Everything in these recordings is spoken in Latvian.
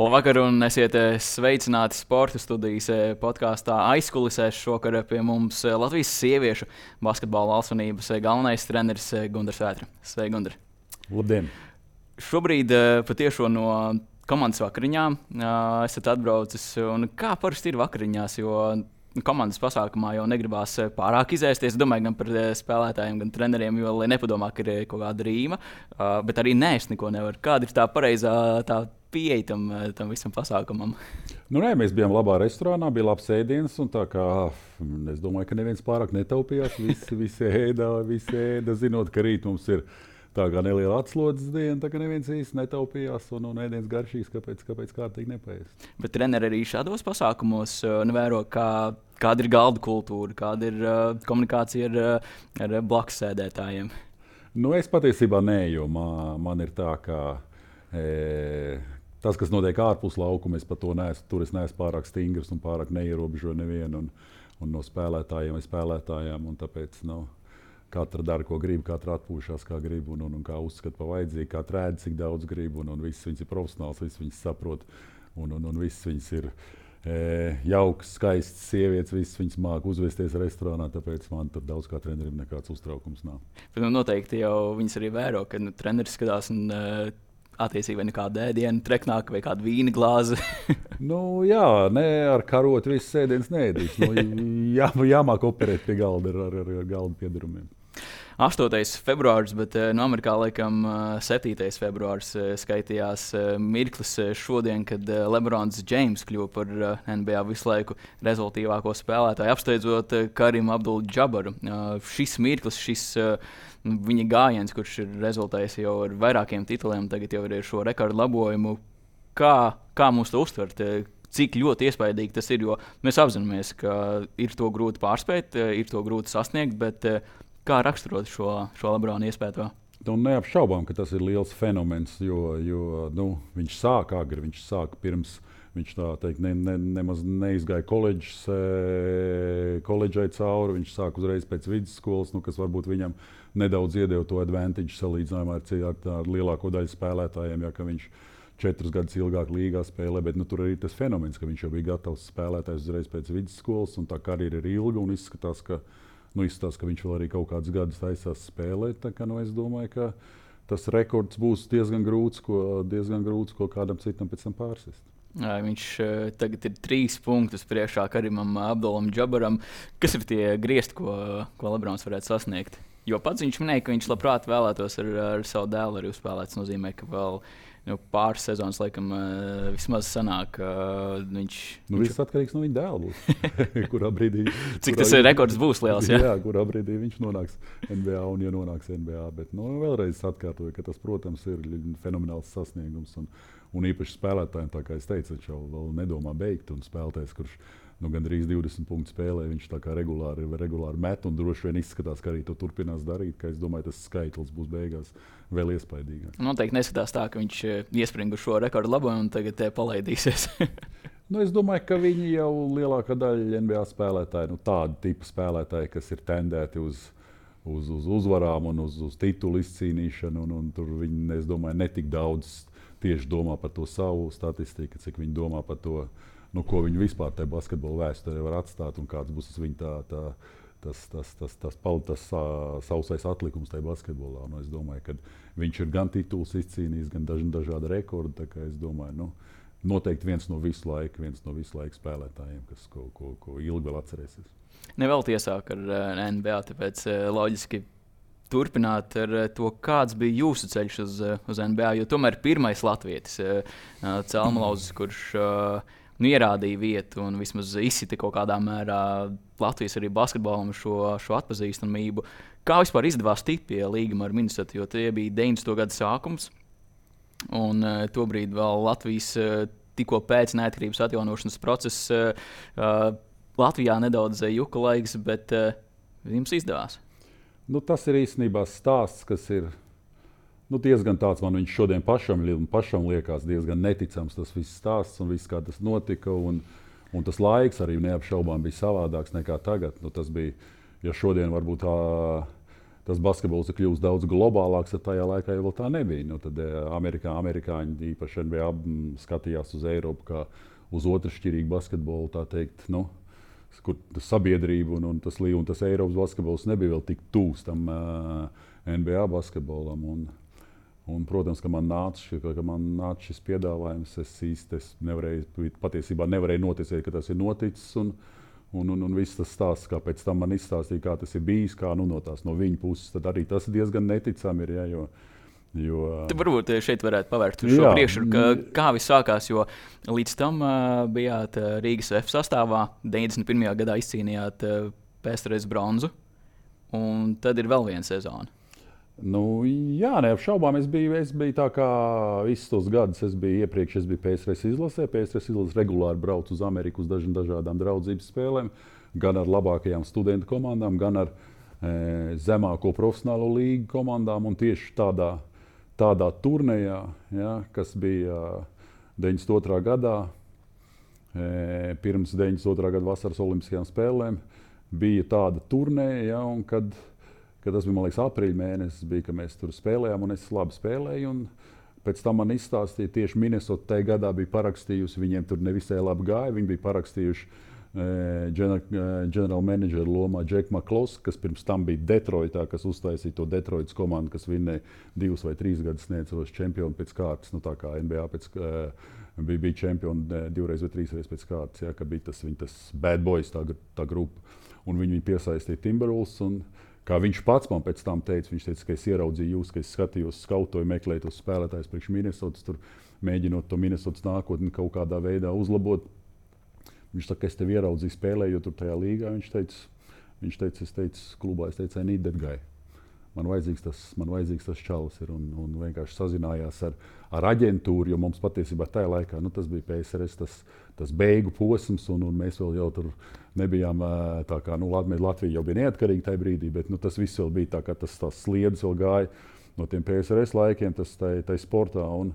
Labvakar, un esiet eh, sveicināti sporta studijas eh, podkāstā aizkulisēs. Šokar pie mums eh, Latvijas sieviešu basketbola valstsvanības galvenais treneris Gunārs Vētra. Sveiki, Gunār! Labdien! Šobrīd patiešām no komandas vakariņām esat atbraucis. Kā parasti ir vakariņās? Jo komandas pasākumā jau negribās pārāk izēsties. Es domāju, gan par spēlētājiem, gan treneriem, jo lai nepadomā, ka ir kaut kāda rīma, bet arī nē, es neko nevaru. Kāda ir tā pareizā tā pieeja tam, tam visam pasākumam? Nu, nē, mēs bijām labā restorānā, bija labs ēdiens. Kā, es domāju, ka neviens pārāk netaupījās. Visi, visi ēda, visi ēda, zinot, ka rīt mums ir tā kā neliela atslodzes diena, tā kā neviens īsti netaupījās un, un ēdiens garšīgs, kāpēc, kāpēc kārtīgi nepaiest. Bet treneri arī šādos pasākumos nevēro, kā, kāda ir galda kultūra, kāda ir uh, komunikācija ar, ar blakus sēdētājiem. Nu, es patiesībā nē, jo man, man ir tā, ka. E, tas, kas notiek ārpus laukuma, es par to neesmu. Tur es neesmu pārāk stingrs un pārāk neierobežoju nevienu. Un, un no spēlētājiem vai spēlētājām. Tāpēc nu, katra dara, ko grib, katra atpūšas, kā grib un, un, un kā uzskata par vajadzīgu, kā rēdz, cik daudz grib. Un, un viss viņas ir profesionāls, viss viņas saprot. Un, un, un viss viņas ir e, jauks, skaists sievietes, visas viņas māca uzvesties restorānā. Tāpēc man tur daudz kā trenerim nekāds uztraukums nav. Bet, nu, noteikti jau viņas arī vēro, ka nu, treneris skatās. Un, uh, attiecīgi vai nekāda ēdiena, treknāka vai kāda vīna glāze. nu, jā, ne ar karotu viss ēdiens nēdīs. Nu, jā, jāmāk operēt pie galda ar, ar, ar galda piedarumiem. 8. februāris, bet no nu, Amerikā laikam 7. februāris skaitījās mirklis šodien, kad Lebrons Džeims kļuva par NBA visu laiku rezultātīvāko spēlētāju, apsteidzot Karim Abdul Džabaru. Šis mirklis, šis viņa gājiens, kurš ir rezultējis jau ar vairākiem tituliem, tagad jau ir šo rekordu labojumu. Kā, kā mums to uztvert? Cik ļoti iespaidīgi tas ir, jo mēs apzināmies, ka ir to grūti pārspēt, ir to grūti sasniegt, bet kā raksturot šo, šo Lebrona iespēju? Nu, neapšaubām, ka tas ir liels fenomens, jo, jo nu, viņš sāk agri, viņš sāk pirms Viņš tā teikt, ne, ne, nemaz neizgāja koledžas, koledžai cauri. Viņš sāk uzreiz pēc vidusskolas, nu, kas varbūt viņam nedaudz iedeva to advantage salīdzinājumā ar, ar, ar lielāko daļu spēlētājiem. Ja, viņš četrus gadus ilgāk līgā spēlē, bet nu, tur arī tas fenomens, ka viņš jau bija gatavs spēlētājs uzreiz pēc vidusskolas, un tā karjera ir ilga un izskatās, ka, nu, izskatās, ka viņš vēl arī kaut kādus gadus taisās spēlēt. Ka, nu, es domāju, ka tas rekords būs diezgan grūts, ko, diezgan grūts, ko kādam citam pēc tam pārsist. Viņš tagad ir trīs punktus priekšā Karimam Abdulam Džabaram. Kas ir tie griezti, ko, ko Lebrons varētu sasniegt? Jo pats viņš minēja, ka viņš labprāt vēlētos ar, ar savu dēlu arī uzspēlēt. Tas nozīmē, ka vēl nu, pāris sezonas laikam vismaz sanāk. Viņš, nu, viņš... Viss atkarīgs no viņa dēla. kurā brīdī? Cik kurā tas viņš... rekords būs liels? Jā, jā kurā brīdī viņš nonāks NBA un ja nonāks NBA. Bet nu, vēlreiz atkārtoju, ka tas, protams, ir fenomenāls sasniegums. Un, Un īpaši spēlētājiem, kā es teicu, viņš jau nedomā beigt. Un spēlētājs, kurš nu, gandrīz 20 punktu spēlē, viņš tā kā regulāri, regulāri met un droši vien izskatās, ka arī to turpinās darīt. Es domāju, tas skaitlis būs beigās vēl iespaidīgāks. Noteikti neskatās tā, ka viņš eh, iespringa šo rekordu labojumu un tagad eh, palaidīsies. nu, es domāju, ka viņi jau lielākā daļa NBA spēlētāju, nu, tādu tipu spēlētāji, kas ir tendēti uz uz, uz uzvarām un uz, uz titulu izcīnīšanu. Un, un tur viņi, es domāju, netik daudz tieši domā par to savu statistiku, cik viņi domā par to, nu, ko viņi vispār tajā basketbola vēsturē var atstāt un kāds būs viņa tā, tā, tas, tas, tas, tas, tas, tas sausais atlikums tajā basketbolā. Nu, es domāju, ka viņš ir gan tituls izcīnījis, gan daži, dažādi rekordi. Es domāju, nu, noteikti viens no visu laiku, viens no visu laiku spēlētājiem, kas ko, ko, ko ilgi vēl atcerēsies. Nevēl tiesāk ar NBA, tāpēc loģiski turpināt ar to, kāds bija jūsu ceļš uz, uz NBA. Jo tomēr pirmais latviečs, eh, Cēlmalauzis, kurš nu, ierādīja vietu un vismaz izsita kaut kādā mērā Latvijas arī basketbolam šo, šo atpazīstamību. Kā vispār izdevās tikt pie līguma ar Minnesota, jo tie bija 90. gada sākums. Un uh, tobrīd vēl Latvijas uh, tikko pēc neatkarības atjaunošanas procesa uh, Latvijā nedaudz juka laiks, bet uh, jums izdevās. Nu, tas ir īstenībā stāsts, kas ir nu, diezgan tāds, man viņš šodien pašam, pašam liekas diezgan neticams. Tas viss stāsts un viss, kā tas notika. Un, un tas laiks arī neapšaubām bija savādāks nekā tagad. Nu, tas bija, ja šodien varbūt tā tas basketbols ir kļuvis daudz globālāks, tad tajā laikā jau tā nebija. Nu, tad Amerikā, amerikāņi īpaši NBA skatījās uz Eiropu kā uz otršķirīgu basketbolu. Teikt, nu, kur sabiedrība un, un, tas, un tas Eiropas basketbols nebija vēl tik tūs tam uh, NBA basketbolam. Un, un, protams, ka man nāca, ka man nāca šis piedāvājums. Es es nevarēju, patiesībā nevarēju noticēt, ka tas ir noticis. Un, un, un, un viss tas stāsts, kā pēc tam man izstāstīja, kā tas ir bijis, kā nu, no, tās, no viņa puses, tad arī tas diezgan neticami ir. Ja, jo, Jo, Tad varbūt šeit varētu pavērt uz šo priekšroku, kā viss sākās. Jo līdz tam uh, bijāt uh, Rīgas F sastāvā, 91. gadā izcīnījāt uh, PSRS bronzu, un tad ir vēl viena sezona. Nu, jā, neapšaubām. Es biju, es biju tā kā visus tos gadus. Es biju iepriekš, es biju PSRS izlasē. PSRS izlasē regulāri braucu uz Ameriku uz dažādām draudzības spēlēm, gan ar labākajām studentu komandām, gan ar e, zemāko profesionālo līgu komandām. Un tieši tādā tādā turnīrā, ja, kas bija 92. gadā, e, pirms 92. gada vasaras Olimpiskajām spēlēm, bija tāda turnīra, ja, kad, kad tas bija liekas, aprīļa mēnesis, bija, kad mēs tur spēlējām, un es labi spēlēju. Pēc tam man izstāstīja, tieši Minnesota tajā gadā bija parakstījusi, viņiem tur nevisai labi gāja. Viņi bija parakstījuši ģenerāla menedžera lomā Džeku Maklus, kas pirms tam bija Detroitā, kas uztaisīja to Detroitas komandu, kas vinnēja divus vai trīs gadus sniedzos čempionu pēc kārtas. Nu, tā kā NBA pēc, bija, bija čempioni divreiz vai trīsreiz pēc kārtas, ja, ka bija tas, tas bad boys, tā, tā grupa. Un viņi, viņi piesaistīja Timberwolves. Kā viņš pats man pēc tam teica, viņš teica, ka es ieraudzīju jūs, ka es skatījos, skautoju, meklēju tos spēlētājus priekš Minnesotas, tur mēģinot to Minnesotas nākotni kaut kādā veidā uzlabot. Viņš saka, es tevi ieraudzīju spēlējot tur tajā līgā. Viņš teica, viņš teica, es teicu, klubā, es teicu, I need that guy. Man vajadzīgs tas, man vajadzīgs tas čalis ir un, un vienkārši sazinājās ar, ar aģentūru, jo mums patiesībā tajā laikā nu, tas bija PSRS, tas, tas beigu posms, un, un mēs vēl jau tur nebijām tā kā, nu, Latvija jau bija neatkarīga tajā brīdī, bet nu, tas viss vēl bija tā, kā tas, tas sliedas vēl gāja no tiem PSRS laikiem, tas tajā sportā. Un,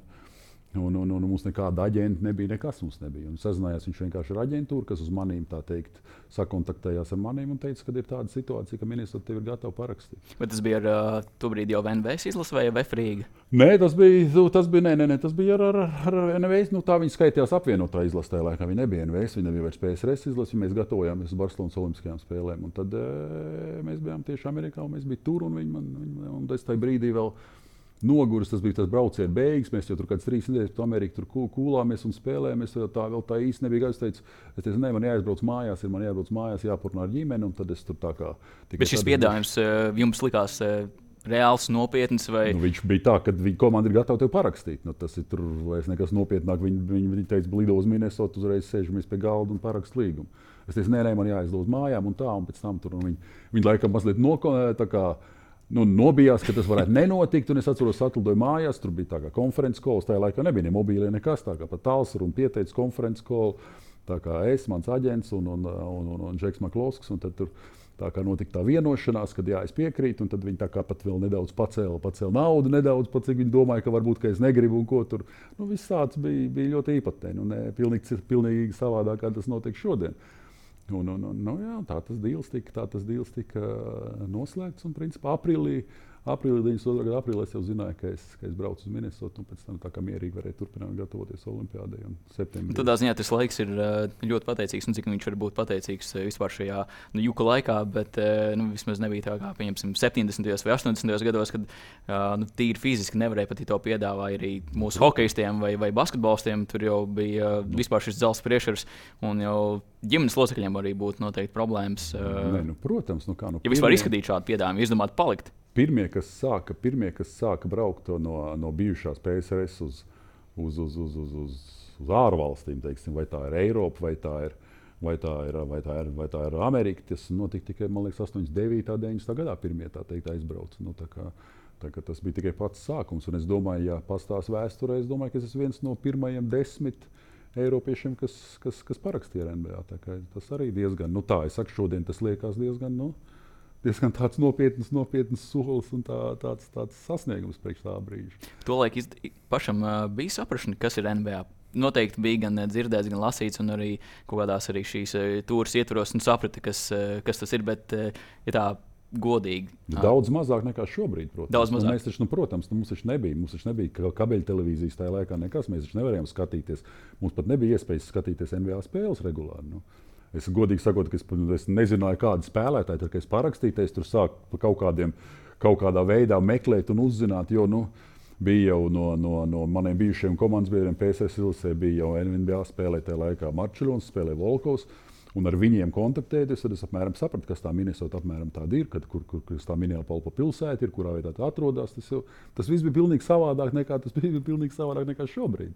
Un, un, un mums nekāda aģenta nebija, nekas mums nebija. Un sazinājās viņš vienkārši ar aģentūru, kas uz maniem tā teikt, sakontaktējās ar maniem un teica, ka ir tāda situācija, ka ministrs tev ir gatavs parakstīt. Bet tas bija ar uh, to brīdi jau VNVS izlase vai VFRīga? Nē, tas bija, nu, tas bija, nē, nē, nē, tas bija ar, ar, ar NVS. Nu, tā viņi skaitījās apvienotā izlasē, laikā viņi nebija NVS, viņi nebija vairs PSRS izlase, mēs gatavojāmies uz Barcelonas Olimpiskajām spēlēm. Un tad e, mēs bijām tieši Amerikā, un mēs bijām tur, un viņi man, viņi, un es tajā brīdī vēl noguris. Tas bija tas brauciena beigas. Mēs jau tur kādas trīs nedēļas pēc Amerikas tur kūlāmies un spēlējāmies. Tā vēl tā īsti nebija. Es teicu, es teicu, ne, man jāizbrauc mājās, ir man jābrauc mājās, jāparunā ar ģimeni. Tad es tur tā kā. Bet šis piedāvājums eh, jums likās eh, reāls, nopietns. Vai... Nu, viņš bija tā, ka viņa komanda ir gatava tevi parakstīt. Nu, tas ir tur vairs nekas nopietnāk. Viņi, viņi, viņi teica, lido uz Minnesota, uzreiz sēžamies pie galda un parakst līgumu. Es teicu, nē, nē, man jāizdod mājām un tā, un pēc tam tur viņi, viņi laikam mazliet nokontrolēja nu, nobijās, ka tas varētu nenotikt. Es atceros, atlidoju mājās, tur bija tā kā konferences kols. Tajā laikā nebija ne mobīlie, nekas tāds. Pat tāls un pieteicis konferences kolu. Tā kā es, mans aģents un, un, un, un, un Džeks Maklosks. Un tur tā kā notika tā vienošanās, kad jā, es piekrītu. Tad viņi tā kā pat vēl nedaudz pacēla, pacēla naudu, nedaudz, pat cik viņi domāja, ka varbūt ka es negribu un ko tur. Nu, viss tāds bija, bija ļoti īpatnēji. Nu, ne, pilnīgi, pilnīgi savādāk, kā tas notiek šodien. Un, un, un, nu, jā, tā tas dīls tika, tas dīls tika noslēgts. Un, principā, aprīlī Aprīlī 92. gada aprīlī es jau zināju, ka es, ka es braucu uz Minnesotu, un pēc tam tā kā mierīgi varēju turpināt gatavoties Olimpiādai. Tādā ziņā tas laiks ir ļoti pateicīgs, un cik viņš var būt pateicīgs vispār šajā nu, juka laikā, bet nu, vismaz nebija tā kā, pieņemsim, 70. vai 80. gados, kad nu, tīri fiziski nevarēja pat to piedāvāt arī mūsu hokeistiem vai, vai basketbolistiem. Tur jau bija nu. vispār šis dzelzs priekšsvars, un jau ģimenes locekļiem arī būtu noteikti problēmas. Nē, nu, protams, nu kā nu. Ja vispār izskatīt šādu piedāvājumu, izdomāt palikt pirmie, kas sāka, pirmie, kas sāka braukt no, no bijušās PSRS uz, uz, uz, uz, uz, uz, uz ārvalstīm, teiksim, vai tā ir Eiropa, vai tā ir, vai tā ir, vai tā ir, vai tā ir Amerika. Tas notika tikai liekas, 89. un 90. gadā. Pirmie tā teikt, aizbrauca. Nu, tā kā, tā tas bija tikai pats sākums. Un es domāju, ja pastāstīs vēsturē, es domāju, ka es esmu viens no pirmajiem desmit. Eiropiešiem, kas, kas, kas parakstīja NBA. Tas arī diezgan, nu tā, es saku, šodien tas liekas diezgan, nu, uh, diezgan tāds nopietns, nopietns solis un tā, tāds, tāds sasniegums priekš tā brīža. Tolaik iz, pašam uh, bija saprašana, kas ir NBA. Noteikti bija gan dzirdēts, gan lasīts, un arī kaut kādās arī šīs uh, tūres ietvaros un saprata, kas, uh, kas tas ir. Bet, uh, ja tā godīgi. Daudz mazāk nekā šobrīd. Protams. Daudz Nu, mazāk. mēs taču, nu, protams, nu, mums taču nebija, mums taču nebija ka- kabeļtelevīzijas tajā laikā nekas. Mēs taču nevarējām skatīties. Mums pat nebija iespējas skatīties NBA spēles regulāri. Nu. Es godīgi sakot, ka es, es nezināju, kāda spēlētāja tur, kad es parakstīju, es tur sāku kaut, kādiem, kaut kādā veidā meklēt un uzzināt. Jo, nu, Bija jau no, no, no maniem bijušiem komandas biedriem, PSC Ilsē, bija jau NBA spēlēja tajā laikā Marčuļons, spēlēja Volkovs. Un ar viņiem kontaktēties, tad es apmēram sapratu, kas tā Minnesota apmēram tāda ir, kad, kur, kur, kur tā Minneapolis pilsēta ir, kurā vietā tā atrodas. Tas, jau, tas viss bija pilnīgi savādāk nekā tas bija pilnīgi savādāk nekā šobrīd.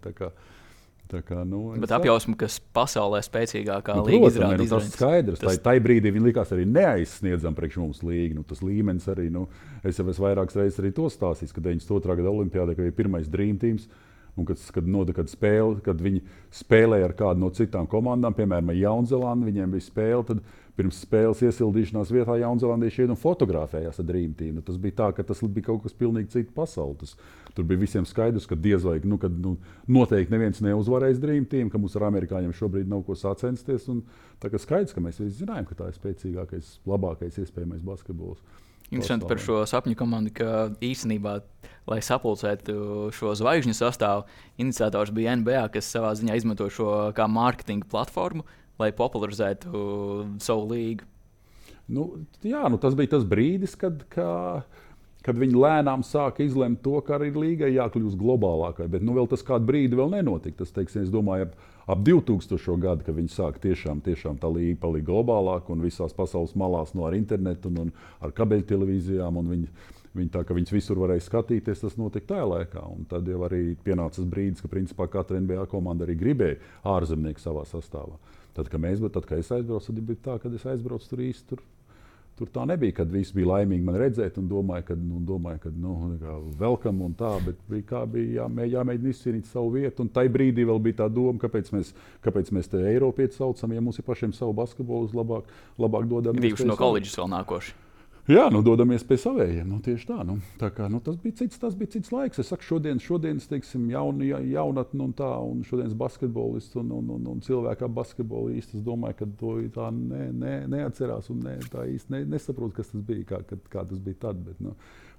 Tā kā, tā nu, Bet apjausma, kas pasaulē spēcīgākā Nu, līnija ne, nu, tas ir skaidrs. Tas... Tas- Tā brīdī viņi likās arī neaizsniedzami priekš mums līniju. Nu, tas līmenis arī, nu, es jau esmu vairākas reizes arī to stāstījis, kad 92. gada Olimpijādē bija pirmais Dream Team. Un kad, kad, nota, kad, spēle, kad viņi spēlēja ar kādu no citām komandām, piemēram, Jaunzēlandu, viņiem bija spēle. Pirms spēles iesildīšanās vietā Jaunzēlandieši iet un fotografējās ar Dream Team. Nu, tas bija tā, ka tas bija kaut kas pilnīgi cits pasaules. Tur bija visiem skaidrs, ka diez vai nu, kad, nu, noteikti neviens neuzvarēs Dream Team, ka mums ar amerikāņiem šobrīd nav ko sacensties. Un, tā kā skaidrs, ka mēs visi zinājām, ka tā ir spēcīgākais, labākais iespējamais basketbols. Interesanti par šo sapņu komandu, ka īstenībā, lai sapulcētu šo zvaigžņu sastāvu, iniciators bija NBA, kas savā ziņā izmanto šo kā mārketinga platformu, lai popularizētu savu līgu. Nu, jā, nu, tas bija tas brīdis, kad, kā, kad viņi lēnām sāka izlemt to, ka arī līgai jākļūst globālākai. Bet nu, vēl tas kādu brīdi vēl nenotika. Tas, teiksim, es domāju, ap, ap 2000. gadu, kad viņi sāka tiešām, tiešām tā līga palikt globālāka un visās pasaules malās no ar internetu un, un ar kabeļtelevīzijām. Viņi, tā, ka viņas visur varēja skatīties, tas notika tajā laikā. Un tad jau arī pienāca tas brīdis, ka principā katra NBA komanda arī gribēja ārzemnieku savā sastāvā. Tad, kad, mēs, tad, kad es aizbraucu, tad bija tā, ka es aizbraucu tur īsti. Tur, Tur tā nebija, kad viss bija laimīgi man redzēt, un domāju, ka, nu, domāju, ka nu, velkam un tā, bet bija, kā bija jāmē, jāmēģina izcīnīt savu vietu. Un tajā brīdī vēl bija tā doma, kāpēc mēs, kāpēc mēs te Eiropieši saucam, ja mums ir pašiem savu basketbolu, labāk, labāk dodamies. Divi no koledžas vēl nākoši. Jā, nu, dodamies pie saviem. Nu, tieši tā. Nu, tā kā, nu, tas, bija cits, tas bija cits laiks. Es saku, šodien, šodienas teiksim, jaun, ja, jaunatne un tā, un šodienas basketbolists un, un, un, un cilvēki ap basketbolu īsti. Es domāju, ka to tā ne, ne, neatcerās un ne, tā īsti ne, nesaprot, kas tas bija, kā, kad, kā tas bija tad. Bet, nu,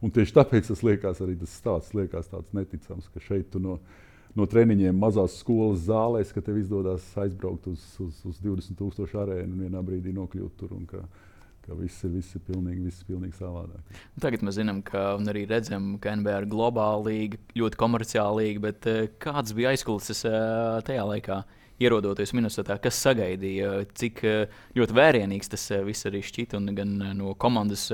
un tieši tāpēc tas liekas arī tas stāsts liekas tāds neticams, ka šeit tu no, no treniņiem mazās skolas zālēs, ka tev izdodas aizbraukt uz, uz, uz 20,000 arēnu un vienā brīdī nokļūt tur. Un, ka, ka viss ir, viss ir pilnīgi, viss ir pilnīgi savādāk. Tagad mēs zinām, ka arī redzam, ka NBA ir globāla līga, ļoti komerciāla līga. Bet eh, kāds bija aizkulises eh, tajā laikā? Ierodoties Minnesotā, kas sagaidīja, cik eh, ļoti vērienīgs tas viss arī šķita, un gan no komandas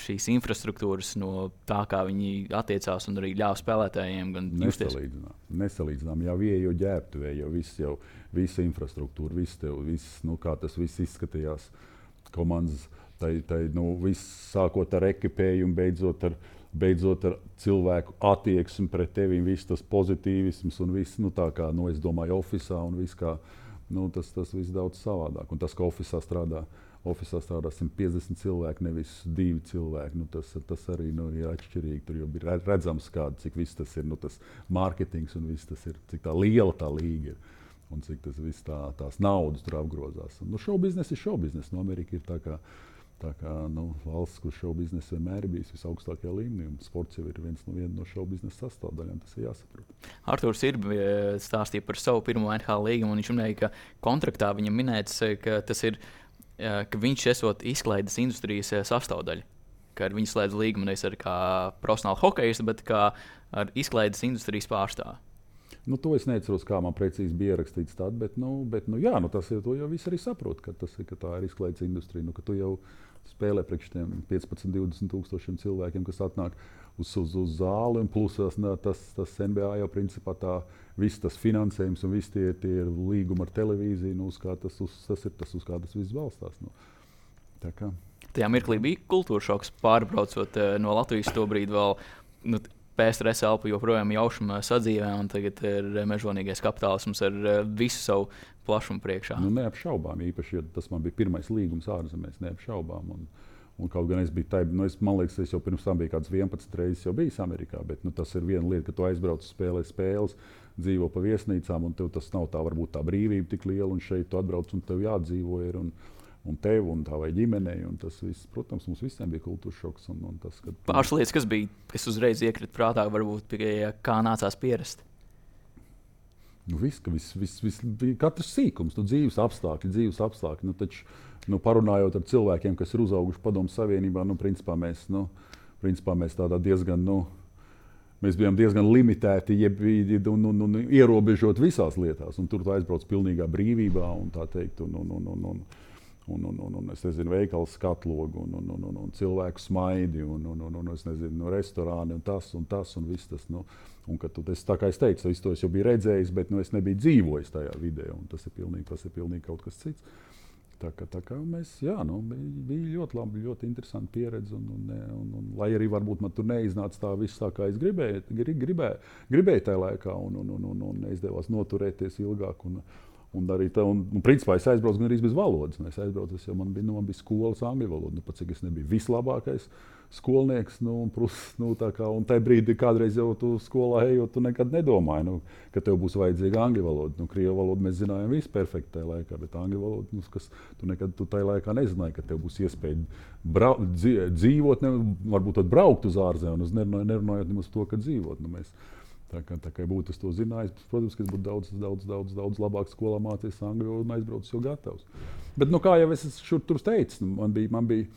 šīs infrastruktūras, no tā, kā viņi attiecās un arī ļāva spēlētājiem. Nesalīdzinām, nesalīdzinām. Jau ieejo ģērbtuvē, jau viss, jau visa infrastruktūra, viss, tev, viss, nu, kā tas viss izskatījās. Komandas, tai, tai, nu, viss sākot ar ekipējumu, beidzot ar, beidzot ar cilvēku attieksmi pret tevi, viss tas pozitīvisms un viss, nu, tā kā, nu, es domāju, oficiālā un viss kā, nu, tas, tas viss daudz savādāk. Un tas, ka oficiālā strādā, oficiālā strādā 150 cilvēki, nevis divi cilvēki, nu, tas, tas arī nu, ir atšķirīgi. Tur jau ir redzams, kāda, cik viss tas ir, nu, tas mārketings un viss tas ir, cik tā liela tā līga ir. Un cik tas viss tā, tās naudas tur apgrozās. Un, nu, šovu biznesa ir šovu biznesa. No Amerikas ir tā kā, tā kā nu, valsts, kur šovu biznesa vienmēr ir bijis visaugstākajā līmenī. Un sports jau ir viens no, viena no šovu biznesa sastāvdaļām. Tas ir jāsaprot. Arthurs ir eh, stāstīja par savu pirmo NHL līgumu, un viņš minēja, ka kontraktā viņam minēts, eh, ka tas ir, eh, ka viņš esot izklaides industrijas sastāvdaļa. Ka ar viņu slēdz līgumu nevis ar kā profesionālu hokeju, bet kā ar izklaides industrijas pārstāvu. Nu, to es neatceros, kā man precīzi bija ierakstīts tāds, bet, nu, bet nu, jā, nu, tas ir. To jau viss arī saprot, ka, tas ir, ka tā ir izklaides industrija. Nu, ka tu jau spēlē priekš tiem 15, 20 tūkstošiem cilvēkiem, kas atnāk uz, uz, uz zāli. Plus tas, tas, tas NBA jau principā tā viss tas finansējums un visi tie, tie līgumi ar televīziju, nu, tas, uz, tas ir tas, uz kā tas viss balstās. Nu. Tajā mirklī bija kultūra šoks pārbraucot uh, no Latvijas to brīdi vēl. Nu, PSRS elpa joprojām jaušama sadzīvē, un tagad ir mežonīgais kapitālisms ar uh, visu savu plašumu priekšā. Nu, neapšaubām, īpaši, ja tas man bija pirmais līgums ārzemēs, neapšaubām. Un, un kaut gan es biju tajā, nu, es, man liekas, es jau pirms tam biju kāds 11 reizes bijis Amerikā, bet nu, tas ir viena lieta, ka tu aizbrauc spēlē spēles, dzīvo pa viesnīcām, un tev tas nav tā, varbūt tā brīvība tik liela, un šeit tu atbrauc un tev jādzīvo. Ir, un, un tev, un tavai ģimenei. Un tas viss, protams, mums visiem bija kultūras šoks. Un, un tas, kad... Pāris lietas, kas bija, kas uzreiz iekrita prātā, varbūt pie kā nācās pierast. Nu, viss, ka viss, viss, viss bija katrs sīkums, nu, dzīves apstākļi, dzīves apstākļi. Nu, taču, nu, parunājot ar cilvēkiem, kas ir uzauguši Padomu Savienībā, nu, principā mēs, nu, principā mēs tādā diezgan. Nu, Mēs bijām diezgan limitēti, jeb, un, un, un ierobežoti visās lietās. Tur tu aizbrauc pilnīgā brīvībā un tā teikt. Un, un, un, un, un, un, un, un, un es nezinu, veikals skatlogu, un, un, un, un, un cilvēku smaidi, un, un, un, un es nezinu, restorāni, un tas, un tas, un viss tas. Nu, un, tu, es, tā kā es teicu, es to es jau biju redzējis, bet nu, es nebiju dzīvojis tajā vidē, un tas ir pilnīgi, tas ir pilnīgi kaut kas cits. Tā kā, tā kā mēs, jā, nu, bija ļoti labi, ļoti interesanti pieredze. Un, un, un, un, lai arī varbūt man tur neiznāca tā viss tā, kā es gribēju, gribēju, gribēju tajā laikā, un, un, un, un, un neizdevās noturēties ilgāk. Un, Un arī tā, un, un principā es aizbraucu arī bez valodas. Es aizbraucu, es jau man bija, nu, man bija skolas angļu valoda, nu, pat cik es nebiju vislabākais skolnieks. Nu, un, prus, nu, kā, un tajā brīdī, kādreiz jau tu skolā ejot, tu nekad nedomāji, nu, ka tev būs vajadzīga angļu valoda. Nu, Krievu valodu mēs zinājām visu perfekti tajā laikā, bet angļu valodu, nu, kas tu nekad tu tajā laikā nezināji, ka tev būs iespēja brau, dzīvot, ne, varbūt pat braukt uz ārzemēm, nerunājot nemaz to, ka dzīvot. Nu, mēs, Tā kā, tā kā būtu to zinājis, protams, ka es būtu daudz, daudz, daudz, daudz labāk skolā mācījies angļu valodu un aizbraucis jau gatavs. Bet, nu, kā jau es tur teicu, nu, man bija, man bija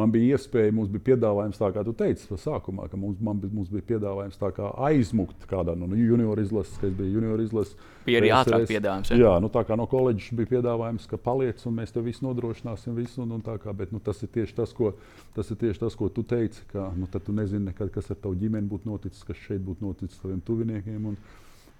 man bija iespēja, mums bija piedāvājums, tā kā tu teici, sākumā, ka mums, man, mums bija piedāvājums aizmukt kādā no nu, junior izlases, kas bija junior izlases. Bija arī ātrāk piedāvājums. Ja? Jā, nu, tā kā no koledžas bija piedāvājums, ka paliec un mēs tev visu nodrošināsim. Visu, un, un kā, bet, nu, tas, ir tieši tas, ko, tas ir tieši tas, ko tu teici, ka nu, tu nezini, nekad, kas ar tavu ģimeni būtu noticis, kas šeit būtu noticis taviem tuviniekiem. Un,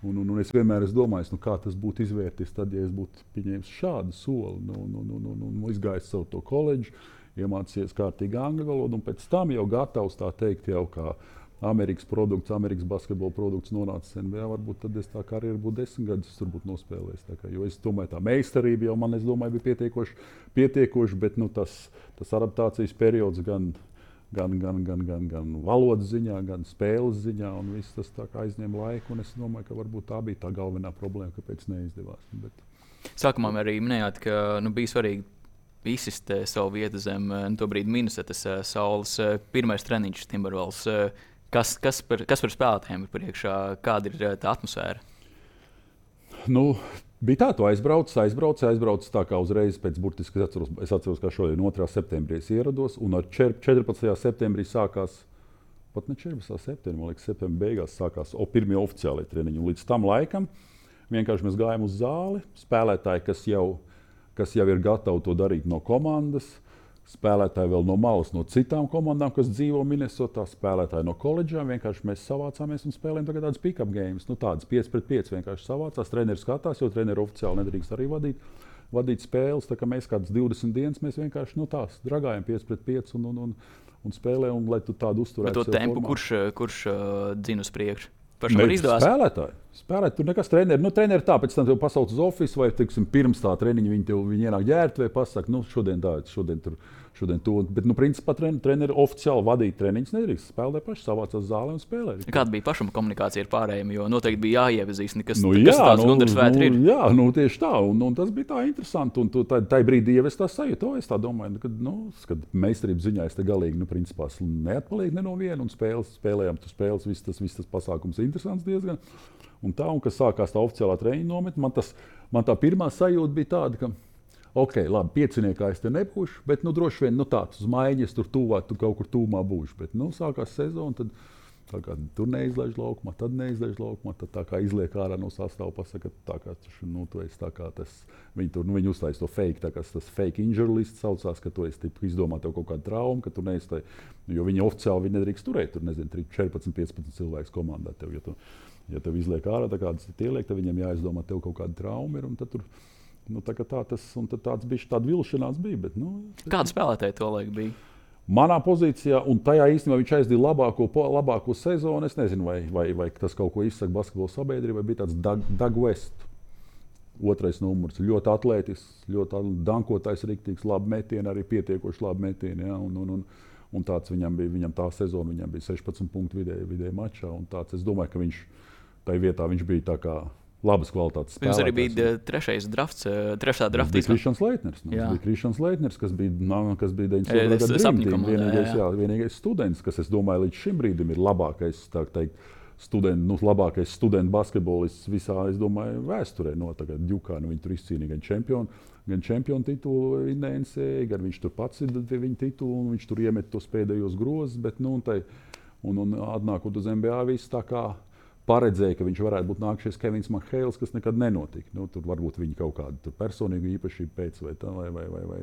Un, un, un es vienmēr esmu domājis, nu, kā tas būtu izvērties, tad, ja es būtu pieņēmis šādu soli, nu, nu, nu, nu, nu, izgājis savu to koledžu, iemācījies kārtīgi angļu valodu, un pēc tam jau gatavs tā teikt, jau kā Amerikas produkts, Amerikas basketbola produkts nonācis NBA. Varbūt tad es tā karjeru būtu desmit gadus tur būtu nospēlējis. Kā, jo es domāju, tā meistarība jau man, domāju, bija pietiekoši, pietiekoši bet nu, tas, tas adaptācijas periods gan gan, gan, gan, gan, gan valodas ziņā, gan spēles ziņā. Viss tas aizņēma laiku. Es domāju, ka varbūt tā bija tā galvenā problēma, kāpēc neizdevās. Bet... Sākumā arī minējāt, ka nu, bija svarīgi izsist savu vietu zem eh, nu, to brīdi Minnesotas eh, saules eh, pirmais treniņš Timbervalds. Kas, kas, par, kas par spēlētājiem ir priekšā? Kāda ir tā atmosfēra? Nu, bija tā, tu aizbrauc, aizbrauc, aizbrauc tā kā uzreiz pēc burtiski. Es atceros, es atceros kā šodien, 2. septembrī es ierados, un ar 14. septembrī sākās. Pat ne 14. septembrī, man liekas, septembrī beigās sākās o, pirmie oficiālie treniņi. Līdz tam laikam vienkārši mēs gājām uz zāli. Spēlētāji, kas jau kas jau ir gatavi to darīt no komandas. Spēlētāji vēl no malas, no citām komandām, kas dzīvo Minnesotā, spēlētāji no koledžām. Vienkārši mēs savācāmies un spēlējām tādas pick-up games. Nu, tādas 5 pret 5 vienkārši savācās. Treneris skatās, jo treneris oficiāli nedrīkst arī vadīt, vadīt spēles. Tā kā mēs kādas 20 dienas mēs vienkārši nu, tās dragājam 5 pret 5 un, un, un, un spēlējam, un lai tu tādu uzturētu. To tempu, formā. kurš, kurš uh, dzina uz priekšu? Pašam arī izdevās. Spēlētāji. Spēlēt, tur nekas treniņš. Nu, treniņš tā, pēc tam te pasauc uz oficiālu, vai teiksim, pirms tā treniņa viņi, tev, viņi ienāk ģērbtuvē, pasakā, nu, šodien tā, šodien tur šodien to. Bet, nu, principā, treneri oficiāli vadīt treniņus nedrīkst. Spēlē paši savācās zālē un spēlē. Kāda bija pašam komunikācija ar pārējiem? Jo noteikti bija jāiepazīst, kas, nu, kas jā, tāds nu, nu, ir. Jā, nu, tieši tā. Un, un tas bija tā interesanti. Un tu, tā, tā brīdī jau es tā sajūtu. Es tā domāju, ka, nu, kad meistarības ziņā es te galīgi, nu, principā, neatpaliek ne no viena. Un spēles, spēlējām, tu spēles, viss tas, viss tas pasākums interesants diezgan. Un tā, un kad sākās tā oficiālā treniņa nometne, man, tas, man tā pirmā sajūta bija tāda, ka ok, labi, pieciniekā es te nebūšu, bet nu, droši vien nu, tāds uz maiņas tur tuvāk, tu kaut kur tūmā būšu. Bet nu, sākās sezona, tad kā, tur neizlaiž laukumā, tad neizlaiž laukumā. Tad tā kā izliek ārā no sastāvā, pasakot, tā kā tu, nu, tas. Viņi tur nu, viņi uztaisīja to fake, tā kā tas fake injury list saucās, ka tu esi izdomājis kaut kādu traumu, ka tu neiztai, jo viņi oficiāli viņi nedrīkst turēt, tur nezinu, 14, 15 cilvēku komandā. Tev, ja, tu, ja tev izliek ārā, kādas ir ieliek, tad viņiem jāizdomā tev kaut kāda trauma ir. Tur, Nu, tā, tā tas, tāds bija tāds vilšanās. Bija, bet, nu, Kāda spēlētāja to laiku bija? Manā pozīcijā, un tajā īstenībā viņš aizdīja labāko, labāko sezonu. Es nezinu, vai, vai, vai tas kaut ko izsaka basketbola sabiedrībai. Bija tāds Doug West. Otrais numurs ļoti atletisks, ļoti dankotājs, rīktīgs, labi metieni, arī pietiekoši labi metieni. Ja, un, un, un, un tāds viņam bija, viņam tā sezona, viņam bija 16 punktu vidēji vidēji mačā. Tāds, es domāju, ka viņš tajā vietā viņš bija tā kā labas kvalitātes spēlētājs. Jums arī bija trešais drafts, trešā drafta. Bija Kristians Leitners. Nu, bija Kristians Leitners, kas bija, no, kas bija 90. gadsimta vienīgais, jā, vienīgais students, kas, es domāju, līdz šim brīdim ir labākais, tā teikt, student, nu, labākais studentu basketbolists visā, es domāju, vēsturē. No, tagad Džukā nu, viņi tur izcīnīja gan čempionu, gan čempionu titulu NNC, gan viņš tur pats ir pie viņa titula, un viņš tur iemet tos pēdējos grozus. Bet, nu, un, tai, un, un atnākot uz NBA, viss tā kā paredzēja, ka viņš varētu būt nākamais Kevins Mahēls, kas nekad nenotika. Nu, tur varbūt viņa kaut kāda personīga īpašība pēc vai tā, vai, vai, vai, vai,